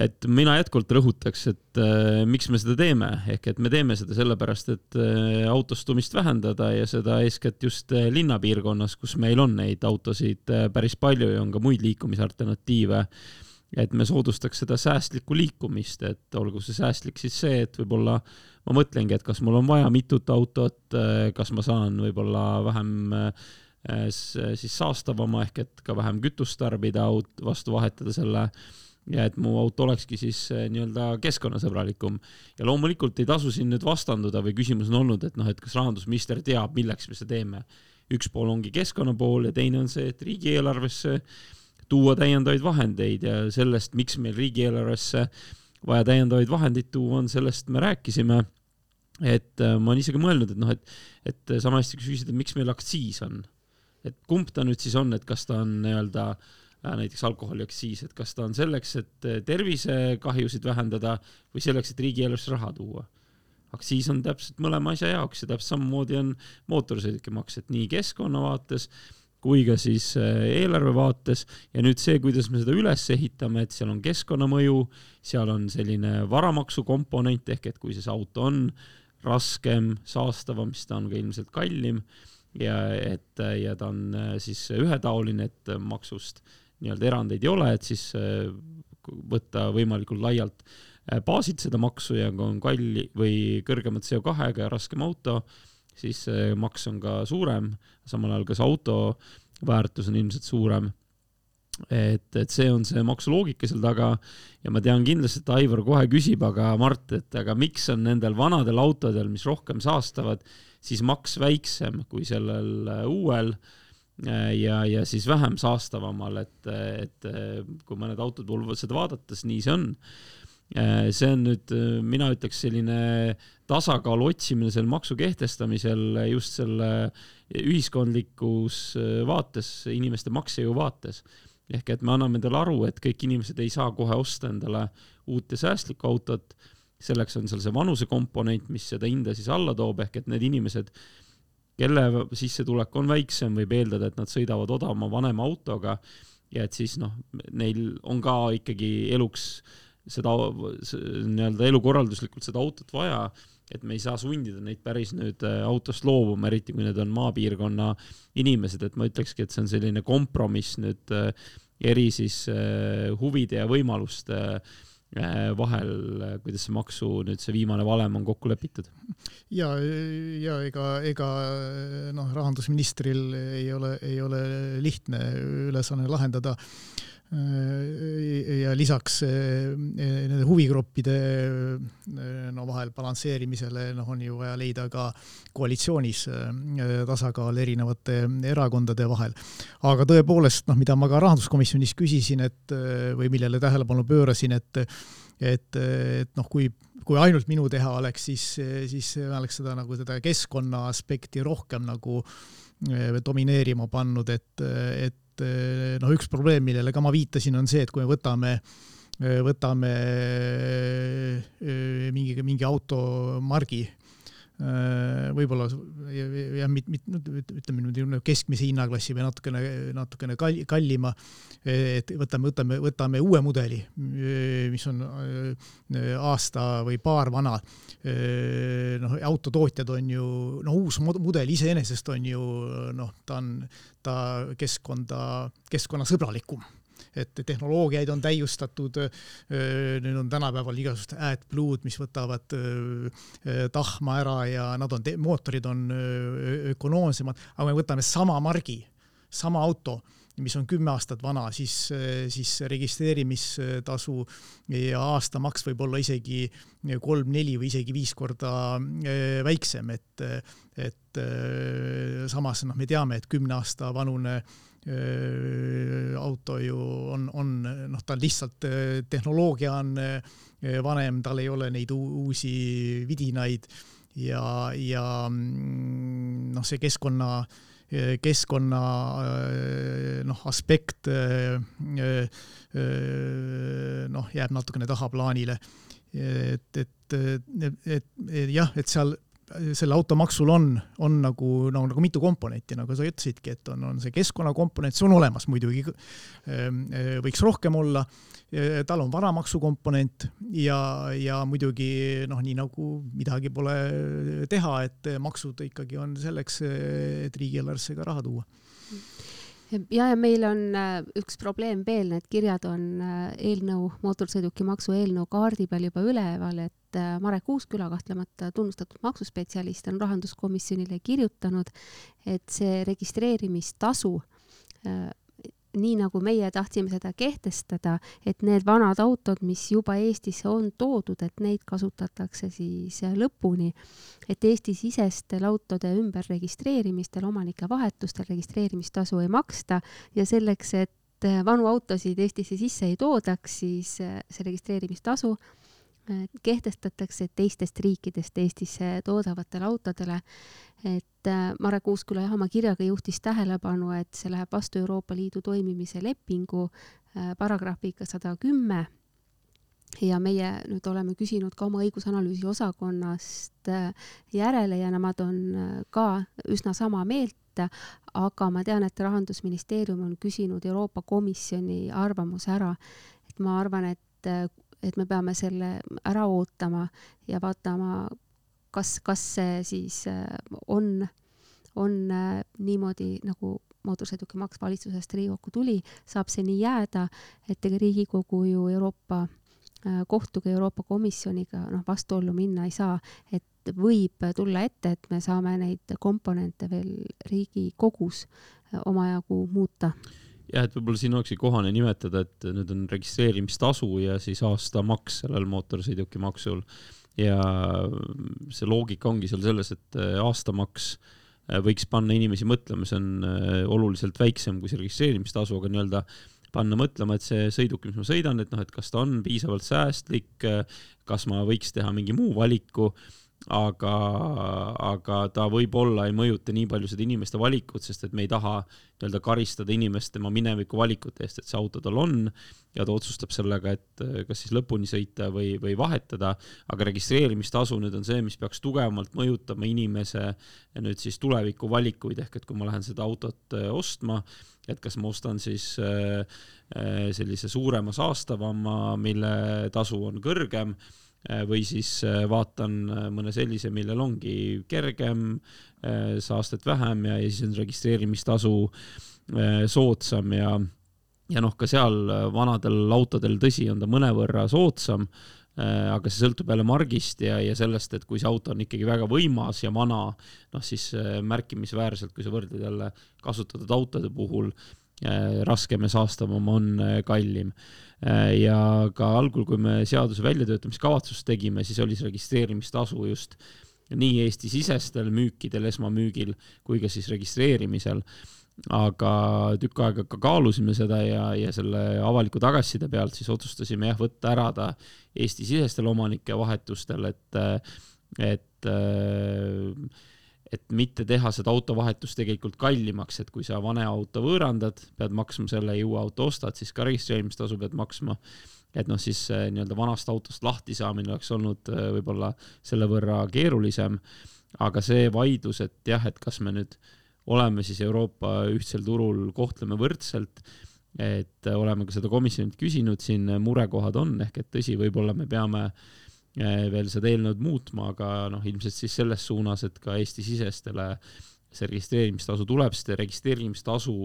Speaker 2: Et mina jätkuvalt rõhutaks, et äh, miks me seda teeme, ehk et me teeme seda sellepärast, et äh, autostumist vähendada ja seda eeskätt just äh, linnapiirkonnas, kus meil on neid autosid äh, päris palju ja on ka muid liikumisalternatiive. Äh, et me soodustaks seda säästlikku liikumist, et olgu see säästlik siis see, et võib-olla ma mõtlengi, et kas mul on vaja mitut autot, kas ma saan võib-olla vähem äh, siis saastavama ehk et ka vähem kütust tarbida, vastu vahetada selle ja et mu auto olekski siis äh, nii-öelda keskkonnasõbralikum. ja loomulikult ei tasu siin nüüd vastanduda või küsimus on olnud, et noh, et kas rahandusminister teab, milleks me seda teeme. üks pool ongi keskkonna pool ja teine on see, et riigieelarvesse tuua täiendavaid vahendeid ja sellest, miks meil riigieelarvesse vaja täiendavaid vahendeid tuua on, sellest me rääkisime. et äh, ma olen isegi mõelnud, et noh, et, et sama hästi, kui sa küsid, et miks meil aktsiis on, et kumb ta nüüd siis on, et kas ta on nii-öelda äh, näiteks alkoholiaktsiis, et kas ta on selleks, et äh, tervisekahjusid vähendada või selleks, et riigieelarvesse raha tuua. Aktsiis on täpselt mõlema asja jaoks ja täpselt samamoodi on mootorsõidukimaks, et nii keskkonna vaates kui ka siis äh, eelarve vaates. Ja nüüd see, kuidas me seda üles ehitame, et seal on keskkonnamõju, seal on selline varamaksu komponent ehk et kui see auto on raskem, saastavam, siis ta on ka ilmselt kallim. Ja et ja ta on äh, siis ühetaoline, et maksust nii-öelda erandeid ei ole, et siis äh, võtta võimalikult laialt baasilt seda maksu ja kui on kalli või kõrgema CO2-ga ja raskem auto, siis see maks on ka suurem, samal ajal ka see auto väärtus on ilmselt suurem. et, et see on see maksuloogika seal taga. Ja ma tean kindlasti, et Aivar kohe küsib, aga Mart, et aga miks on nendel vanadel autodel, mis rohkem saastavad, siis maks väiksem kui sellel äh, uuel? äh, ja, ja siis vähem saastavamal, et, et kui mõned autod seda vaadates, nii see on. Äh, see on nüüd, äh, mina ütleks, selline tasakaalu otsimine sel maksu kehtestamisel just selle ühiskondlikus äh, vaates, inimeste maksejõu vaates. ehk et me anname endale aru, et kõik inimesed ei saa kohe osta endale uut ja säästlikku autot, selleks on seal see vanusekomponent, mis seda hinda siis alla toob, ehk et need inimesed, kelle sissetulek on väiksem, võib eeldada, et nad sõidavad odavama vanema autoga. Ja et siis noh, neil on ka ikkagi eluks äh, seda nii-öelda elukorralduslikult seda autot vaja, et me ei saa sundida neid päris nüüd äh, autost loobuma, eriti kui need on maapiirkonna inimesed, et ma ütlekski, et see on selline kompromiss nüüd äh, eri siis äh, huvide ja võimaluste vahel, kuidas see maksu nüüd see viimane valem on kokku lepitud?
Speaker 3: ja, ja ega, ega noh, rahandusministril ei ole, ei ole lihtne ülesanne lahendada ja lisaks nende huvigruppide no vahel balansseerimisele noh, on ju vaja leida ka koalitsioonis tasakaal erinevate erakondade vahel. aga tõepoolest, noh, mida ma ka rahanduskomisjonis küsisin, et või millele tähelepanu pöörasin, et et, et noh, kui kui ainult minu teha oleks, siis, siis oleks seda nagu seda keskkonna aspekti rohkem nagu domineerima pannud, et, et eh, noh, üks probleem, millele ka ma viitasin, on see, et kui me võtame võtame eh, mingi, mingi automargi võib-olla jah, mit-, mit-, ütleme niimoodi keskmise hinnaklassi või natukene, natukene kallima, et võtame, võtame, võtame uue mudeli, mis on äh, aasta või paar vana. Äh, noh, autotootjad on ju, no uus mudel iseenesest on ju noh, ta on, ta keskkonda, keskkonnasõbralikum et tehnoloogiaid on täiustatud, nüüd on tänapäeval igasugused AdBlue'd, mis võtavad tahma ära ja nad on, mootorid on ökonoomsemad, aga me võtame sama margi, sama auto mis on kümme aastat vana, siis, siis registreerimistasu ja aastamaks võib olla isegi kolm-neli või isegi viis korda väiksem, et, et samas noh, me teame, et kümne aasta vanune auto ju on, on noh, ta lihtsalt, tehnoloogia on vanem, tal ei ole neid uusi vidinaid ja, ja mm, noh, see keskkonna, keskkonna noh, aspekt noh, jääb natukene tahaplaanile. et, et, et, et jah, et seal selle automaksul on, on nagu, no nagu mitu komponenti, nagu sa ütlesidki, et on, on see keskkonnakomponent, see on olemas muidugi, ehm, eh, võiks rohkem olla, tal on varamaksu komponent ja, ja muidugi noh, nii nagu midagi pole teha, et maksud ikkagi on selleks, et riigieelarvesse ka raha tuua
Speaker 1: ja, ja meil on äh, üks probleem veel, need kirjad on äh, eelnõu, mootorsõidukimaksu eelnõu kaardi peal juba üleval, et äh, Marek Uusküla, kahtlemata tunnustatud maksuspetsialist, on rahanduskomisjonile kirjutanud, et see registreerimistasu nii nagu meie tahtsime seda kehtestada, et need vanad autod, mis juba Eestisse on toodud, et neid kasutatakse siis lõpuni, et Eesti-sisestel autode ümberregistreerimistel, omanike vahetustel registreerimistasu ei maksta ja selleks, et vanu autosid Eestisse sisse ei toodaks, siis see registreerimistasu kehtestatakse teistest riikidest Eestisse toodavatele autodele. et äh, Marek Uusküla jah, oma kirjaga juhtis tähelepanu, et see läheb vastu Euroopa Liidu toimimise lepingu äh, paragrahviga sada kümme ja meie nüüd oleme küsinud ka oma õigusanalüüsi osakonnast äh, järele ja nemad on ka üsna sama meelt, aga ma tean, et rahandusministeerium on küsinud Euroopa Komisjoni arvamuse ära. et ma arvan, et et me peame selle ära ootama ja vaatama, kas, kas see siis äh, on, on äh, niimoodi, nagu mootorsõidukimaks valitsusest Riigikokku tuli, saab see nii jääda, et ega Riigikogu ju Euroopa äh, kohtuga, Euroopa Komisjoniga noh, vastuollu minna ei saa, et võib tulla ette, et me saame neid komponente veel Riigikogus omajagu muuta
Speaker 2: jah, et võib-olla siin olekski kohane nimetada, et nüüd on registreerimistasu ja siis aastamaks sellel mootorsõidukimaksul. ja see loogika ongi seal selles, et äh, aastamaks äh, võiks panna inimesi mõtlema, see on äh, oluliselt väiksem kui see registreerimistasu, aga nii-öelda panna mõtlema, et see sõiduk, mis ma sõidan, et noh, et kas ta on piisavalt säästlik, kas ma võiks teha mingi muu valiku aga, aga ta võib-olla ei mõjuta nii palju seda inimeste valikut, sest et me ei taha nii-öelda karistada inimest tema mineviku valikute eest, et see auto tal on ja ta otsustab sellega, et eh, kas siis lõpuni sõita või, või vahetada, aga registreerimistasu nüüd on see, mis peaks tugevamalt mõjutama inimese nüüd siis tuleviku valikuid, ehk et kui ma lähen seda autot eh, ostma, et kas ma ostan siis sellise suurema saastavama, mille tasu on kõrgem Äh, või siis äh, vaatan äh, mõne sellise, millel ongi kergem, saastet vähem ja, ja siis on registreerimistasu soodsam ja, ja noh, ka seal vanadel autodel, tõsi, on ta mõnevõrra soodsam, aga see sõltub jälle margist ja, ja sellest, et kui see auto on ikkagi väga võimas ja vana, noh siis märkimisväärselt, kui sa võrdled jälle kasutatud autode puhul raskem ja saastavam on kallim. ja ka algul, kui me seaduse väljatöötamiskavatsust tegime, siis oli see registreerimistasu just nii Eesti-sisestel müükidel, esmamüügil kui ka siis registreerimisel aga tükk aega ka kaalusime seda ja, ja selle avaliku tagasiside pealt siis otsustasime jah, võtta ära ta Eesti-sisestel omanike vahetustel, et, et, et mitte teha seda autovahetust tegelikult kallimaks, et kui sa vana auto võõrandad, pead maksma selle ja uue auto ostad, siis ka registreerimistasu pead maksma. et noh, siis nii-öelda vanast autost lahti saamine oleks olnud võib-olla selle võrra keerulisem. aga see vaidlus, et jah, et kas me nüüd äh, oleme siis Euroopa ühtsel turul, kohtleme võrdselt. et oleme ka seda komisjonilt küsinud, siin murekohad on, ehk et tõsi, võib-olla me peame eh, veel seda eelnõud muutma, aga noh, ilmselt siis selles suunas, et ka Eesti-sisestele see registreerimistasu tuleb, sest registreerimistasu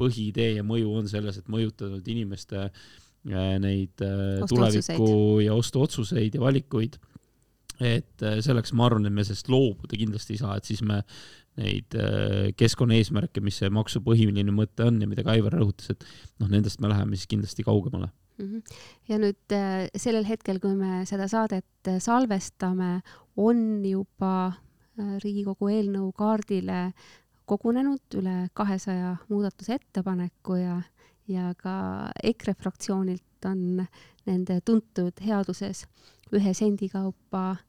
Speaker 2: põhiidee ja mõju on selles, et mõjutada inimeste eh, neid eh, tuleviku ja ostuotsuseid ja valikuid et selleks ma arvan, et me sellest loobuda kindlasti ei saa, et siis me neid äh, keskkonnaeesmärke, mis see maksu põhiline mõte on ja mida ka Aivar rõhutas, et noh, nendest me läheme siis kindlasti kaugemale.
Speaker 1: Ja nüüd äh, sellel hetkel, kui me seda saadet äh, salvestame, on juba Riigikogu eelnõu kaardile kogunenud üle kahesaja muudatusettepaneku ja, ja ka EKRE fraktsioonilt on nende tuntud headuses ühe sendi kaupa äh,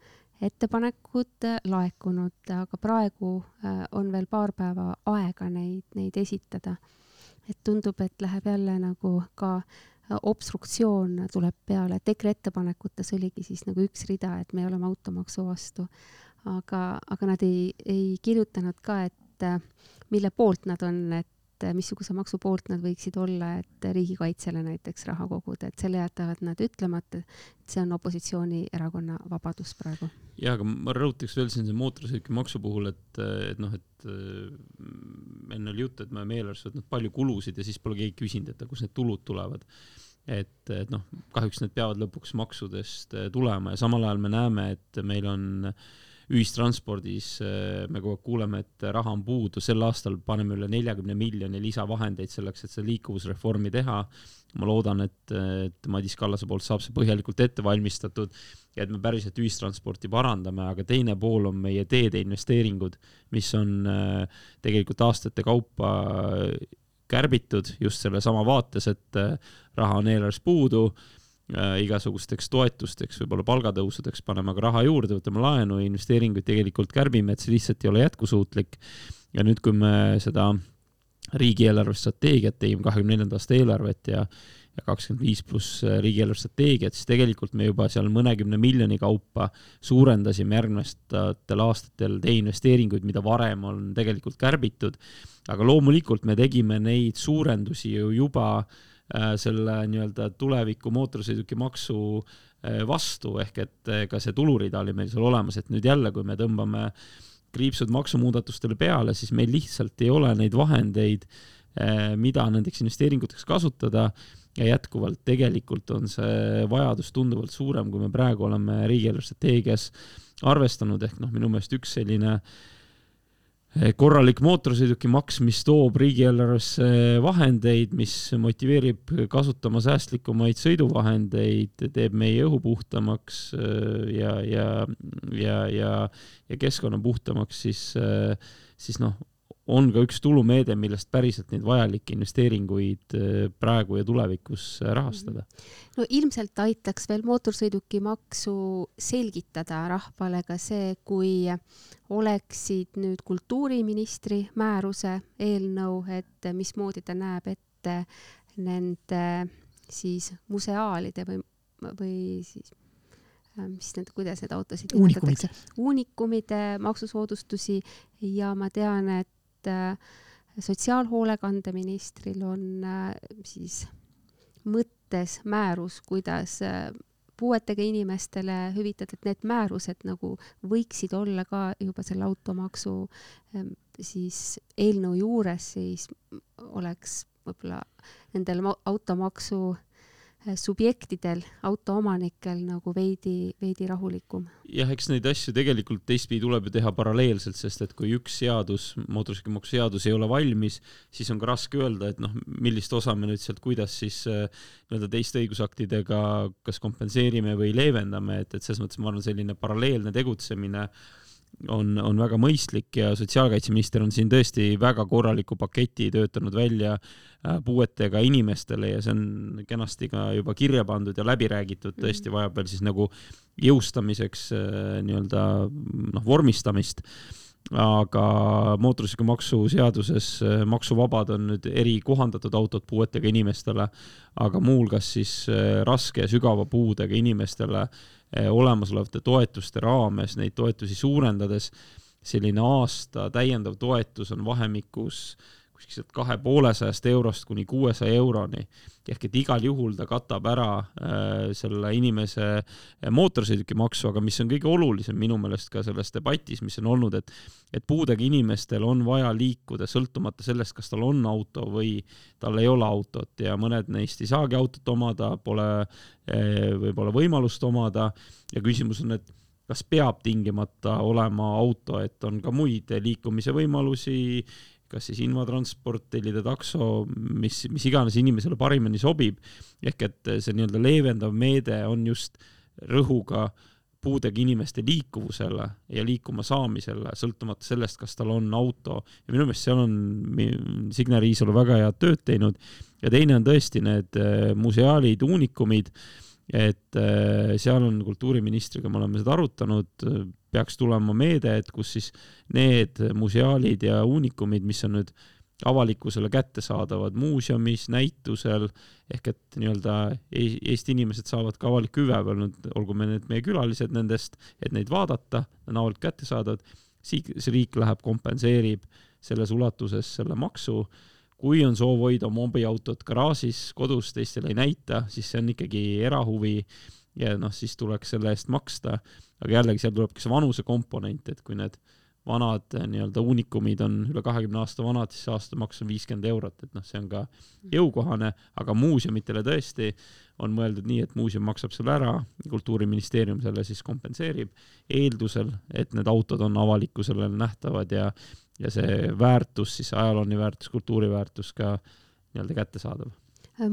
Speaker 1: ettepanekud laekunud, aga praegu äh, on veel paar päeva aega neid, neid esitada. et tundub, et läheb jälle nagu ka äh, obstruktsioon tuleb peale, et EKRE ettepanekutes oligi siis nagu üks rida, et me oleme automaksu vastu. aga, aga nad ei, ei kirjutanud ka, et äh, mille poolt nad on, et et missuguse maksu poolt nad võiksid olla, et riigikaitsele näiteks raha koguda, et selle jätavad nad ütlemata, et see on opositsioonierakonna vabadus praegu.
Speaker 2: ja, aga ma rõhutaks veel siin selle mootorsõidukimaksu puhul, et, et noh, et äh, enne oli juttu, et me oleme eelarves võtnud palju kulusid ja siis pole keegi küsinud, et kust need tulud tulevad et, et noh, kahjuks need peavad lõpuks maksudest äh, tulema ja samal ajal me näeme, et meil on äh, ühistranspordis äh, me kogu aeg kuuleme, et raha on puudu, sel aastal paneme üle neljakümne miljoni lisavahendeid selleks, et seda liikuvusreformi teha. ma loodan, et, et Madis Kallase poolt saab see põhjalikult ette valmistatud ja et me päriselt ühistransporti parandame, aga teine pool on meie teede investeeringud, mis on äh, tegelikult aastate kaupa kärbitud just sellesama vaates, et äh, raha on eelarves puudu. äh, igasugusteks toetusteks, võib-olla palgatõusudeks paneme ka raha juurde, võtame laenu ja investeeringuid tegelikult kärbime, et see lihtsalt ei ole jätkusuutlik. ja nüüd, kui me seda riigieelarve strateegiat tegime, kahekümne neljanda aasta eelarvet ja ja kakskümmend viis pluss äh, riigieelarve strateegiat, siis tegelikult me juba seal mõnekümne miljoni kaupa suurendasime järgnevatel aastatel teie investeeringuid, mida varem on tegelikult kärbitud. aga loomulikult me tegime neid suurendusi ju juba äh, Äh, selle nii-öelda tuleviku mootorsõidukimaksu äh, vastu, ehk et äh, ka see tulurida oli meil seal olemas, et nüüd jälle, kui me tõmbame kriipsud maksumuudatustele peale, siis meil lihtsalt ei ole neid vahendeid, mida nendeks investeeringuteks kasutada. Ja jätkuvalt tegelikult on see vajadus tunduvalt suurem, kui me praegu oleme riigieelarve strateegias arvestanud, ehk noh, minu meelest üks selline äh, korralik mootorsõidukimaks, mis toob riigieelarvesse vahendeid, mis motiveerib kasutama säästlikumaid sõiduvahendeid, teeb meie õhu puhtamaks eh, ja, ja, ja, ja, ja keskkonna puhtamaks, siis, eh, siis noh, on ka üks tulumeede, millest päriselt neid vajalikke investeeringuid äh, praegu ja tulevikus äh, rahastada.
Speaker 1: no ilmselt aitaks veel mootorsõidukimaksu selgitada rahvale ka see, kui oleksid nüüd kultuuriministri määruse eelnõu, et mismoodi ta näeb ette nende siis museaalide või, või siis äh, mis need, kuidas need autosid nimetatakse, uunikumide maksusoodustusi. Ja ma tean, et et äh, sotsiaalhoolekandeministril on äh, siis mõttes määrus, kuidas äh, puuetega inimestele hüvitada, et need määrused nagu võiksid olla ka juba selle automaksu ähm, siis eelnõu juures, siis oleks võib-olla nendel automaksu subjektidel, autoomanikel nagu veidi, veidi rahulikum.
Speaker 2: jah, eks neid asju tegelikult teistpidi tuleb ju teha paralleelselt, sest et kui üks seadus, mootorsõidukimaksu seadus ei ole valmis, siis on ka raske öelda, et noh, millist osa me nüüd sealt kuidas siis äh, nii-öelda teiste õigusaktidega kas kompenseerime või leevendame, et, et selles mõttes ma arvan, selline paralleelne tegutsemine on, on väga mõistlik ja sotsiaalkaitseminister on siin tõesti väga korraliku paketi töötanud välja äh, puuetega inimestele ja see on kenasti ka juba kirja pandud ja läbi räägitud, mhm. tõesti vajab veel siis nagu jõustamiseks äh, nii-öelda noh, vormistamist aga mootorsõidukimaksu seaduses äh, maksuvabad on nüüd erikohandatud autod puuetega inimestele, aga muuhulgas siis raske ja sügava puudega inimestele Eh, olemasolevate toetuste raames neid toetusi suurendades selline aasta täiendav toetus on vahemikus kuskil sealt kahe poolesajast eurost kuni kuuesaja euroni. Ehk et igal juhul ta katab ära äh, selle inimese äh, mootorsõidukimaksu, aga mis on kõige olulisem minu meelest ka selles debatis, mis on olnud, et et puudega inimestel on vaja liikuda sõltumata sellest, kas tal on auto või tal ei ole autot. Ja mõned neist ei saagi autot omada, pole äh, võib-olla võimalust omada. Ja küsimus on, et kas peab tingimata olema auto, et on ka muid liikumise võimalusi kas siis invatransport, tellida takso, mis, mis iganes inimesele parimini sobib. ehk et see nii-öelda leevendav meede on just rõhuga puudega inimeste liikuvusele ja liikuma saamisele, sõltumata sellest, kas tal on auto. ja minu meelest seal on Signe Riisalu väga head tööd teinud. ja teine on tõesti need äh, museaalid, uunikumid, et äh, seal on kultuuriministriga, me oleme seda arutanud peaks tulema meede, et kus siis need museaalid ja uunikumid, mis on nüüd avalikkusele kättesaadavad muuseumis, näitusel, ehk et nii-öelda Eesti inimesed saavad ka avaliku hüve peal, nüüd olgu me need meie külalised nendest, et neid vaadata, on avalikult kättesaadavad, siis riik läheb, kompenseerib selles ulatuses selle maksu, kui on soov hoida mobiautot garaažis, kodus, teistele ei näita, siis see on ikkagi erahuvi ja noh, siis tuleks selle eest maksta aga jällegi seal tuleb ka see vanuse komponent, et kui need vanad eh, nii-öelda uunikumid on üle kahekümne aasta vanad, siis aastamaks on viiskümmend eurot, et noh, see on ka jõukohane, aga muuseumitele tõesti on mõeldud nii, et muuseum maksab selle ära, kultuuriministeerium selle siis kompenseerib, eeldusel, et need autod on avalikkusele nähtavad ja ja see väärtus, siis ajalooline väärtus, kultuuriväärtus ka nii-öelda kättesaadav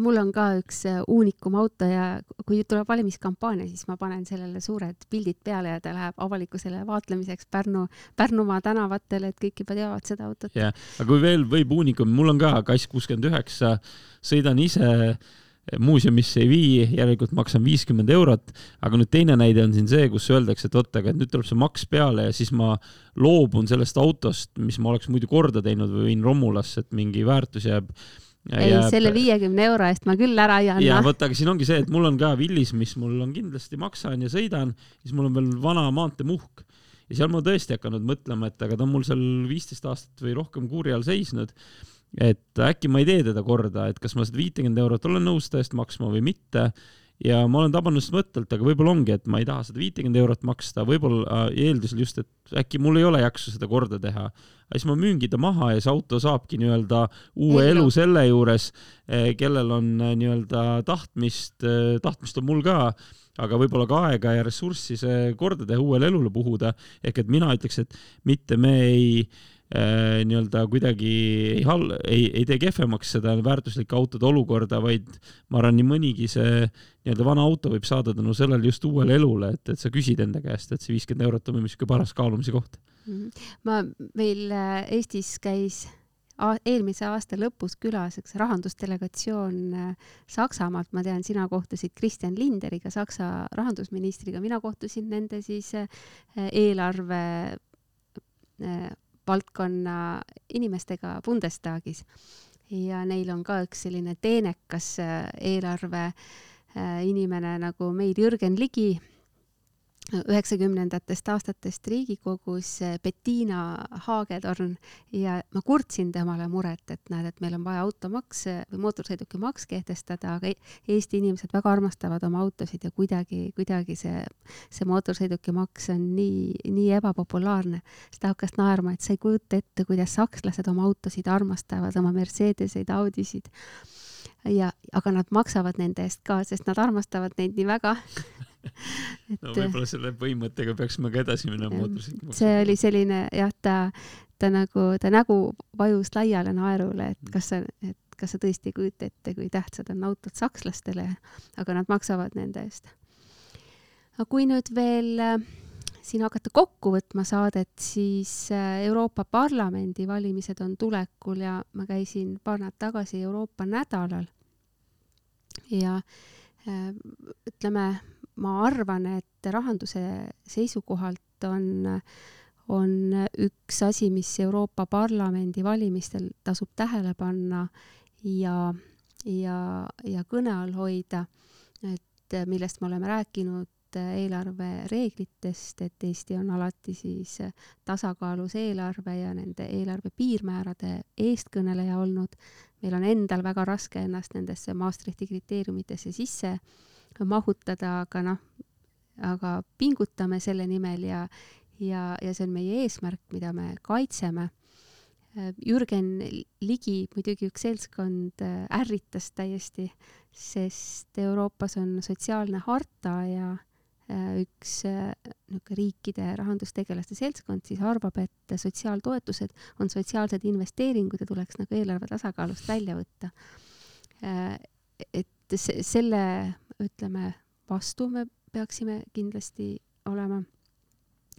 Speaker 1: mul on ka üks äh, uunikum auto ja kui tuleb valimiskampaania, siis ma panen sellele suured pildid peale ja ta läheb avalikkusele vaatlemiseks Pärnu, Pärnumaa tänavatele, et kõik juba teavad seda autot.
Speaker 2: jah, aga kui veel võib uunikum, mul on ka kass kuuskümmend üheksa, sõidan ise muuseumisse ei vii, järelikult maksan viiskümmend eurot, aga nüüd teine näide on siin see, kus öeldakse, et oot, aga nüüd tuleb see maks peale ja siis ma loobun sellest autost, mis ma oleks muidu korda teinud või viin romulasse, et mingi väärtus jääb
Speaker 1: ei jääb..., selle viiekümne euro eest ma küll ära ei anna.
Speaker 2: ja vot, aga siin ongi see, et mul on ka Willis, mis mul on kindlasti maksan ja sõidan, siis mul on veel vana maanteemuhk ja seal ma tõesti hakanud mõtlema, et aga ta on mul seal viisteist aastat või rohkem kuuri all seisnud. et äkki ma ei tee teda korda, et kas ma seda viitekümmet eurot olen nõus ta eest maksma või mitte ja ma olen tabanud seda mõttelt, aga võib-olla ongi, et ma ei taha seda viitekümmet eurot maksta, võib-olla äh, eeldusel just, et äkki mul ei ole jaksu seda korda teha. siis ma müüngi ta maha ja see auto saabki nii-öelda uue elu selle juures, eh, kellel on äh, nii-öelda tahtmist, äh, tahtmist on mul ka aga võib-olla ka aega ja ressurssi see korda teha, uuele elule puhuda. ehk et mina ütleks, et mitte me ei Äh, nii-öelda kuidagi ei hal-, ei, ei tee kehvemaks seda väärtuslike autode olukorda, vaid ma arvan, nii mõnigi see nii-öelda vana auto võib saada tänu sellele just uuele elule, et, et sa küsid enda käest, et see viiskümmend eurot on niisugune paras kaalumise koht.
Speaker 1: Mhm. ma, meil äh, Eestis käis eelmise aasta lõpus külas üks rahandusdelegatsioon äh, Saksamaalt, ma tean, sina kohtusid Kristjan Linderiga, Saksa rahandusministriga, mina kohtusin nende siis eelarve valdkonna inimestega Bundestagis. Ja neil on ka üks selline teenekas äh, eelarve äh, inimene nagu meil Jürgen Ligi üheksakümnendatest aastatest Riigikogus eh, Bettiina Haagetorn. Ja ma kurtsin temale muret, et näed, et meil on vaja automaks eh, või mootorsõidukimaks kehtestada, aga Eesti inimesed väga armastavad oma autosid ja kuidagi, kuidagi see, see mootorsõidukimaks on nii, nii ebapopulaarne. siis ta hakkas naerma, et sa ei kujuta ette, kuidas sakslased oma autosid armastavad, oma Mercedeseid, Audisid. Ja, aga nad maksavad nende eest ka, sest nad armastavad neid nii väga
Speaker 2: no võib-olla selle põhimõttega peaksime ka edasi minema mootorsõidukimaksu.
Speaker 1: see oli selline jah, ta, ta nagu, ta nägu vajus laiale naerule, et kas sa, et kas sa tõesti ei kujuta ette, kui tähtsad on autod sakslastele, aga nad maksavad nende eest. aga kui nüüd veel äh, siin hakata kokku võtma saadet, siis äh, Euroopa Parlamendi valimised on tulekul ja ma käisin paar nädalat tagasi Euroopa nädalal. ja äh, ütleme, ma arvan, et rahanduse seisukohalt on, on üks asi, mis Euroopa Parlamendi valimistel tasub tähele panna ja, ja, ja kõne all hoida, et millest me oleme rääkinud eelarvereeglitest, et Eesti on alati siis tasakaalus eelarve ja nende eelarve piirmäärade eestkõneleja olnud. meil on endal väga raske ennast nendesse Maastrichti kriteeriumitesse sisse mahutada, aga noh, aga pingutame selle nimel ja, ja, ja see on meie eesmärk, mida me kaitseme Jürgen Ligi, muidugi üks seltskond ärritas täiesti, sest Euroopas on sotsiaalne harta ja üks niisugune riikide rahandustegelaste seltskond siis arvab, et sotsiaaltoetused on sotsiaalsed investeeringud ja tuleks nagu eelarve tasakaalust välja võtta. Et selle, ütleme, vastu me peaksime kindlasti olema.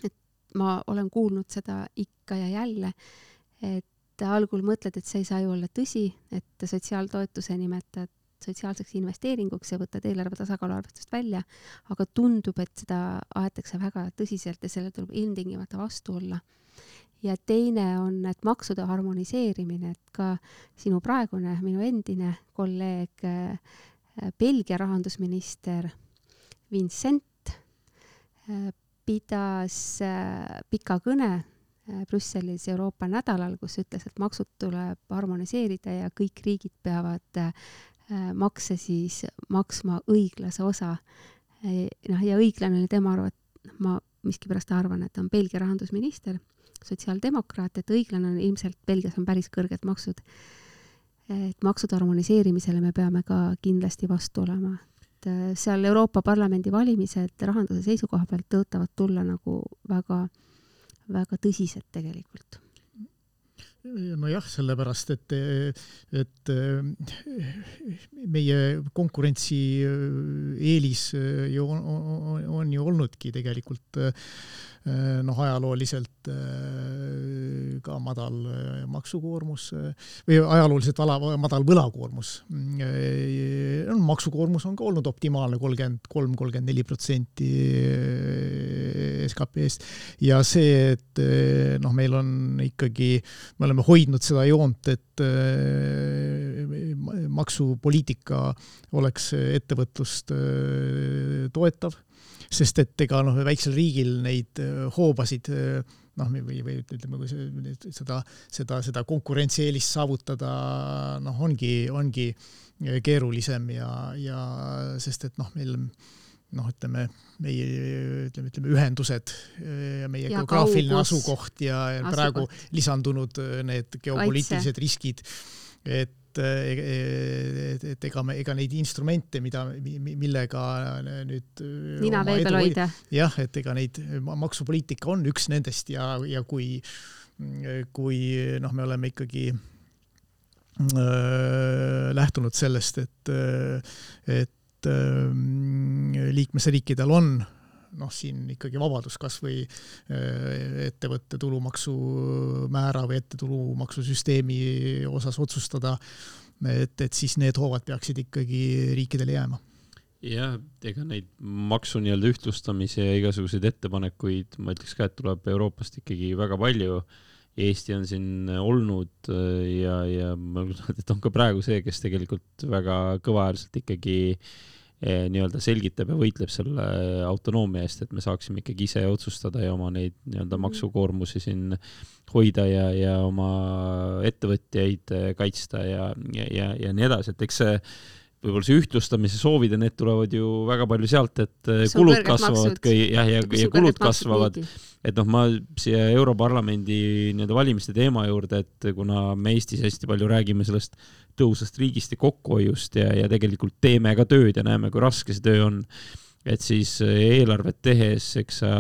Speaker 1: et ma olen kuulnud seda ikka ja jälle, et algul mõtled, et see ei saa ju olla tõsi, et sotsiaaltoetuse nimetad sotsiaalseks investeeringuks ja võtad eelarve tasakaalu arvestust välja, aga tundub, et seda aetakse väga tõsiselt ja sellele tuleb ilmtingimata vastu olla. ja teine on, et maksude harmoniseerimine, et ka sinu praegune, minu endine kolleeg, äh, Belgia rahandusminister Vincent äh, pidas äh, pika kõne Brüsselis Euroopa nädalal, kus ütles, et maksud tuleb harmoniseerida ja kõik riigid peavad Äh, makse siis maksma õiglase osa. Äh, noh, ja õiglane oli tema arvates, ma miskipärast arvan, et ta on Belgia rahandusminister, sotsiaaldemokraat, et õiglane on ilmselt, Belgias on päris kõrged maksud. Et maksude harmoniseerimisele me peame ka kindlasti vastu olema. et äh, seal Euroopa Parlamendi valimised rahanduse seisukoha pealt tõotavad tulla nagu väga, väga tõsised tegelikult
Speaker 3: nojah, sellepärast et, et meie konkurentsieelis ju on, on, on ju olnudki tegelikult noh, ajalooliselt ka madal maksukoormus või ajalooliselt ala, madal võlakoormus. maksukoormus on ka olnud optimaalne, kolmkümmend kolm, kolmkümmend neli protsenti SKP-st ja see, et noh, meil on ikkagi, me oleme hoidnud seda joont, et maksupoliitika oleks ettevõtlust toetav sest et ega noh, väiksel riigil neid äh, hoobasid äh, noh, või, või ütleme, kui see, seda, seda, seda konkurentsieelist saavutada noh, ongi, ongi keerulisem ja, ja sest et noh, meil noh, ütleme meie ütleme, ütleme ühendused ja meie ja geograafiline kaugus. asukoht ja, asukoht. praegu lisandunud need geopoliitilised Kaitse. riskid, et et, et, et ega me, ega neid instrumente, mida, millega nüüd
Speaker 1: nina vee peal hoida.
Speaker 3: jah, et ega neid, maksupoliitika on üks nendest ja, ja kui, kui noh, me oleme ikkagi äh, lähtunud sellest, et, et äh, liikmesriikidel on noh, siin ikkagi vabadus kasvõi äh, ettevõtte tulumaksumäära või ette tulumaksusüsteemi osas otsustada, et, et siis need hoovad peaksid ikkagi riikidele jääma
Speaker 2: jah, ega neid maksu nii-öelda ühtlustamise ja igasuguseid ettepanekuid, ma ütleks ka, et tuleb Euroopast ikkagi väga palju. Eesti on siin olnud äh, ja, ja ma arvan, et on ka praegu see, kes tegelikult väga kõvaäärselt ikkagi äh, nii-öelda selgitab ja võitleb selle autonoomia eest, et me saaksime ikkagi ise otsustada ja oma neid nii-öelda mhm. maksukoormusi siin hoida ja, ja oma ettevõtjaid eh, kaitsta ja, ja, ja, ja nii edasi, et eks see võib-olla see ühtlustamise soovid ja need tulevad ju väga palju sealt, et kulud kasvavad, jah, ja, ja, kulud kasvavad. et noh, ma siia Europarlamendi nii-öelda valimiste teema juurde, et kuna me Eestis hästi palju räägime sellest tõhusast riigist ja kokkuhoiust ja, ja tegelikult teeme ka tööd ja näeme, kui raske see töö on, et siis eelarvet tehes, eks sa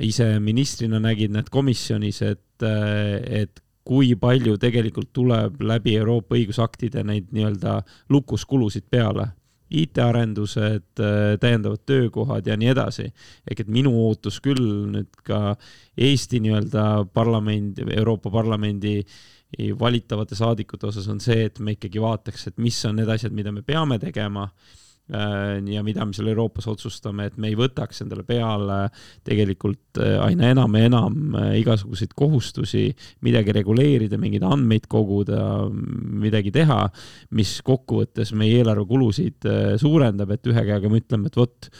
Speaker 2: ise ministrina nägid need komisjonis, et, et kui palju tegelikult tuleb läbi Euroopa õigusaktide neid nii-öelda lukus kulusid peale. IT-arendused, täiendavad töökohad ja nii edasi. ehk et minu ootus küll nüüd ka Eesti nii-öelda parlamendi, Euroopa Parlamendi valitavate saadikute osas on see, et me ikkagi vaataks, et mis on need asjad, mida me peame tegema ja mida me seal Euroopas otsustame, et me ei võtaks endale peale tegelikult äh, aina enam ja enam äh, igasuguseid kohustusi, midagi reguleerida, mingeid andmeid koguda, midagi teha, mis kokkuvõttes meie eelarvekulusid suurendab, et ühe käega me ütleme, et vot,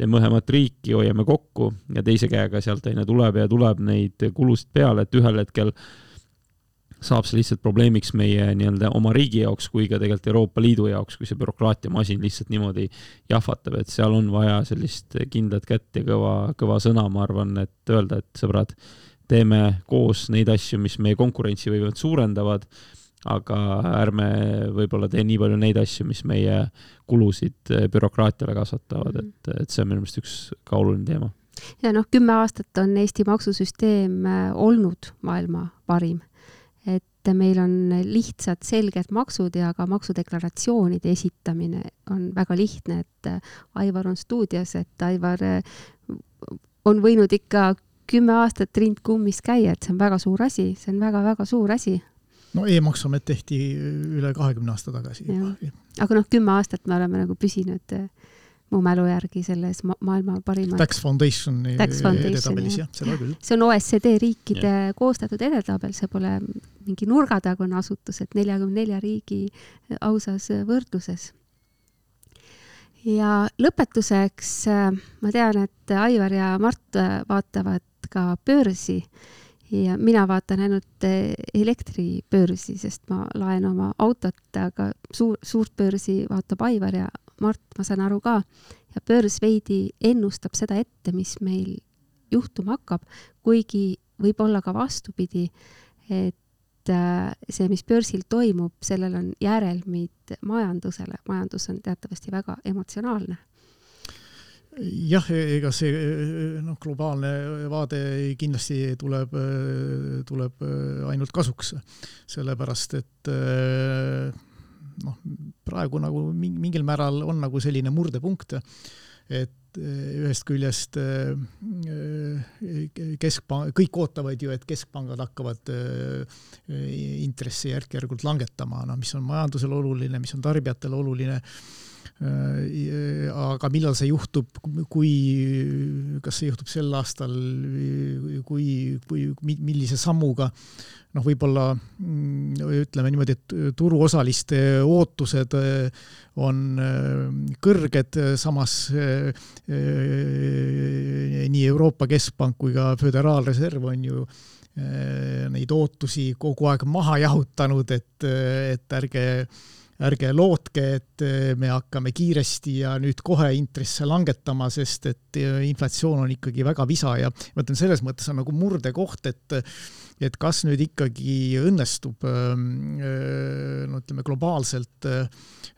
Speaker 2: teeme õhemat riiki, hoiame kokku ja teise käega sealt aina tuleb ja tuleb neid kulusid peale, et ühel hetkel saab see lihtsalt probleemiks meie nii-öelda oma riigi jaoks kui ka tegelikult Euroopa Liidu jaoks, kui see bürokraatiamasin lihtsalt niimoodi jahvatab, et seal on vaja sellist kindlat kätt ja kõva, kõva sõna, ma arvan, et öelda, et sõbrad, teeme koos neid asju, mis meie konkurentsivõimet suurendavad, aga ärme võib-olla tee nii palju neid asju, mis meie kulusid bürokraatiale kasvatavad, mhm. et, et see on minu meelest üks ka oluline teema
Speaker 1: ja noh, kümme aastat on Eesti maksusüsteem olnud maailma parim et meil on lihtsad, selged maksud ja ka maksudeklaratsioonide esitamine on väga lihtne, et Aivar on stuudios, et Aivar eh, on võinud ikka kümme aastat rind kummis käia, et see on väga suur asi, see on väga-väga suur asi.
Speaker 3: no e-maksuamet tehti üle kahekümne aasta tagasi
Speaker 1: aga noh, kümme aastat me oleme nagu püsinud äh, mu mälu järgi selles ma maailma parimas.
Speaker 3: Tax Foundationi edetabelis jah, seda küll.
Speaker 1: see on OECD riikide ja. koostatud edetabel, see pole mingi nurgatagune asutus, et neljakümne nelja riigi ausas võrdluses. ja lõpetuseks ma tean, et Aivar ja Mart vaatavad ka börsi ja mina vaatan ainult elektribörsi, sest ma laen oma autot, aga suur, suurt börsi vaatab Aivar ja Mart, ma saan aru ka, ja börs veidi ennustab seda ette, mis meil juhtuma hakkab, kuigi võib olla ka vastupidi, et äh, see, mis börsil toimub, sellel on järelmid majandusele, majandus on teatavasti väga emotsionaalne.
Speaker 3: Jah, ega see noh, globaalne vaade kindlasti tuleb, tuleb ainult kasuks, sellepärast et noh, praegu nagu mingil määral on nagu selline murdepunkt, et eh, ühest küljest eh, keskpank, kõik ootavad ju, et keskpangad hakkavad eh, intressi järk-järgult langetama, noh, mis on majandusele oluline, mis on tarbijatele oluline aga millal see juhtub, kui, kas see juhtub sel aastal, kui, kui, millise sammuga, noh, võib-olla mm, ütleme niimoodi, et turuosaliste ootused äh, on äh, kõrged, samas äh, nii Euroopa Keskpank kui ka Föderaalreserv on ju neid ootusi kogu aeg maha jahutanud, et, et ärge ärge lootke, et eh, me hakkame kiiresti ja nüüd kohe intresse langetama, sest et eh, inflatsioon on ikkagi väga visa ja ma ütlen, selles mõttes on nagu murdekoht, et et kas nüüd ikkagi õnnestub ehm, eh, no ütleme globaalselt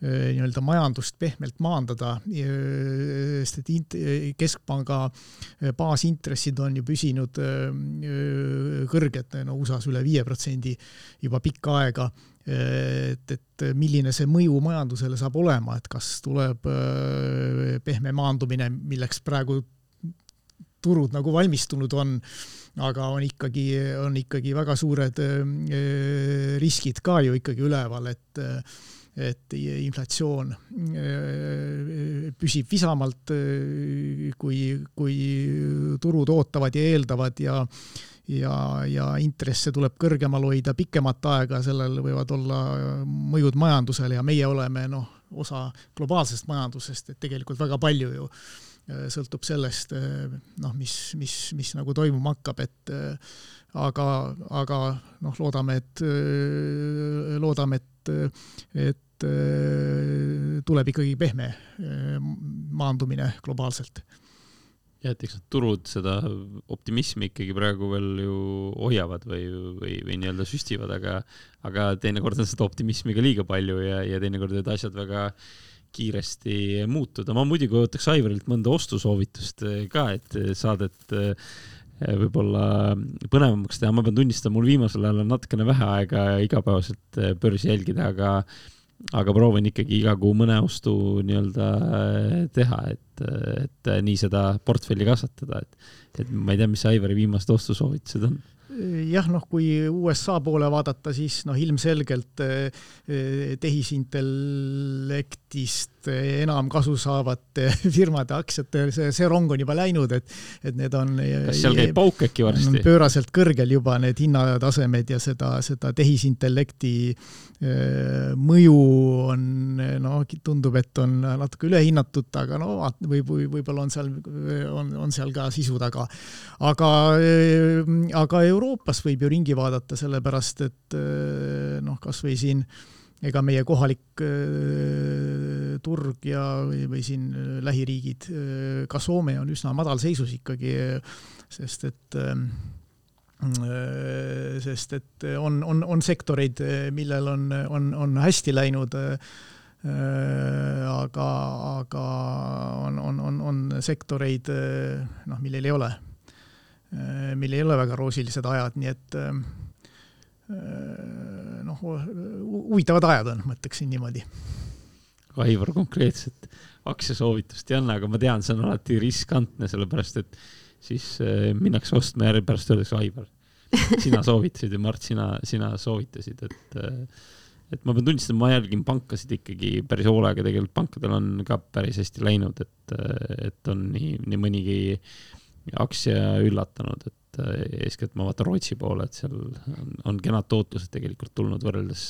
Speaker 3: nii-öelda majandust pehmelt maandada, sest et keskpanga baasintressid on ju püsinud kõrged, no USA-s üle viie protsendi juba pikka aega et, et milline see mõju majandusele saab olema, et kas tuleb äh, pehme maandumine, milleks praegu turud nagu valmistunud on, aga on ikkagi, on ikkagi väga suured äh, riskid ka ju ikkagi üleval, et et inflatsioon äh, püsib visamalt, kui, kui turud ootavad ja eeldavad ja ja, ja intresse tuleb kõrgemal hoida pikemat aega, sellel võivad olla mõjud majandusele ja meie oleme noh, osa globaalsest majandusest, et tegelikult väga palju ju äh, sõltub sellest, äh, noh, mis, mis, mis nagu toimuma hakkab, et äh, aga, aga noh, loodame, et, loodame, et, et tuleb ikkagi pehme maandumine globaalselt.
Speaker 2: Ja et eks need turud seda optimismi ikkagi praegu veel ju hoiavad või, või, või nii-öelda süstivad, aga, aga teinekord on seda optimismi ka liiga palju ja, ja teinekord võivad asjad väga kiiresti muutuda. ma muidugi ootaks Aivarilt mõnda ostusoovitust ka, et saadet võib-olla põnevamaks teha, ma pean tunnistama, mul viimasel ajal on natukene vähe aega igapäevaselt börsi jälgida, aga aga proovin ikkagi iga kuu mõne ostu nii-öelda teha, et, et nii seda portfelli kasvatada, et, et ma ei tea, mis Aivari viimased ostusoovitused on
Speaker 3: jah, noh, kui USA poole vaadata, siis noh, ilmselgelt eh, eh, tehisintellektist enam kasu saavate firmade aktsiate, see, see rong on juba läinud, et, et need on.
Speaker 2: kas seal käib pauk äkki varsti?
Speaker 3: pööraselt kõrgel juba need hinnatasemed ja seda, seda tehisintellekti eh, mõju on, noh, tundub, et on natuke ülehinnatud, aga no võib, võib-olla on seal, on, on seal ka sisu taga. aga, aga Euro Euroopas võib ju ringi vaadata, sellepärast et noh, kasvõi siin ega meie kohalik äh, turg ja, või, siin lähiriigid äh,, ka Soome on üsna madalseisus ikkagi, sest et äh, sest et on, on, on sektoreid, millel on, on, on hästi läinud äh,, aga, aga on, on, on, on sektoreid, noh, millel ei ole meil ei ole väga roosilised ajad, nii et äh, noh, huvitavad ajad on, ma ütleksin niimoodi.
Speaker 2: Aivar konkreetset aktsiasoovitust ei anna, aga ma tean, see on alati riskantne, sellepärast et siis minnakse ostma ja pärast öeldakse, Aivar, sina soovitasid ja Mart, sina, sina soovitasid, et et ma pean tunnistama, ma jälgin pankasid ikkagi päris hoolega, tegelikult pankadel on ka päris hästi läinud, et, et on nii, nii mõnigi aktsia üllatanud, et äh, eeskätt ma vaatan Rootsi poole, et seal on, on kenad tootlused tegelikult tulnud võrreldes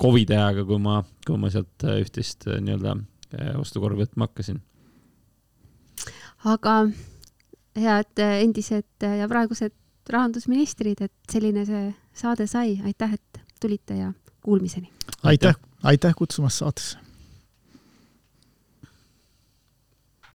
Speaker 2: Covidi ajaga, kui ma, kui ma sealt äh, üht-teist äh, nii-öelda ostukorvi võtma hakkasin.
Speaker 1: aga head endised ja praegused rahandusministrid, et selline see saade sai, aitäh, et tulite ja kuulmiseni!
Speaker 3: aitäh, aitäh kutsumast saatesse!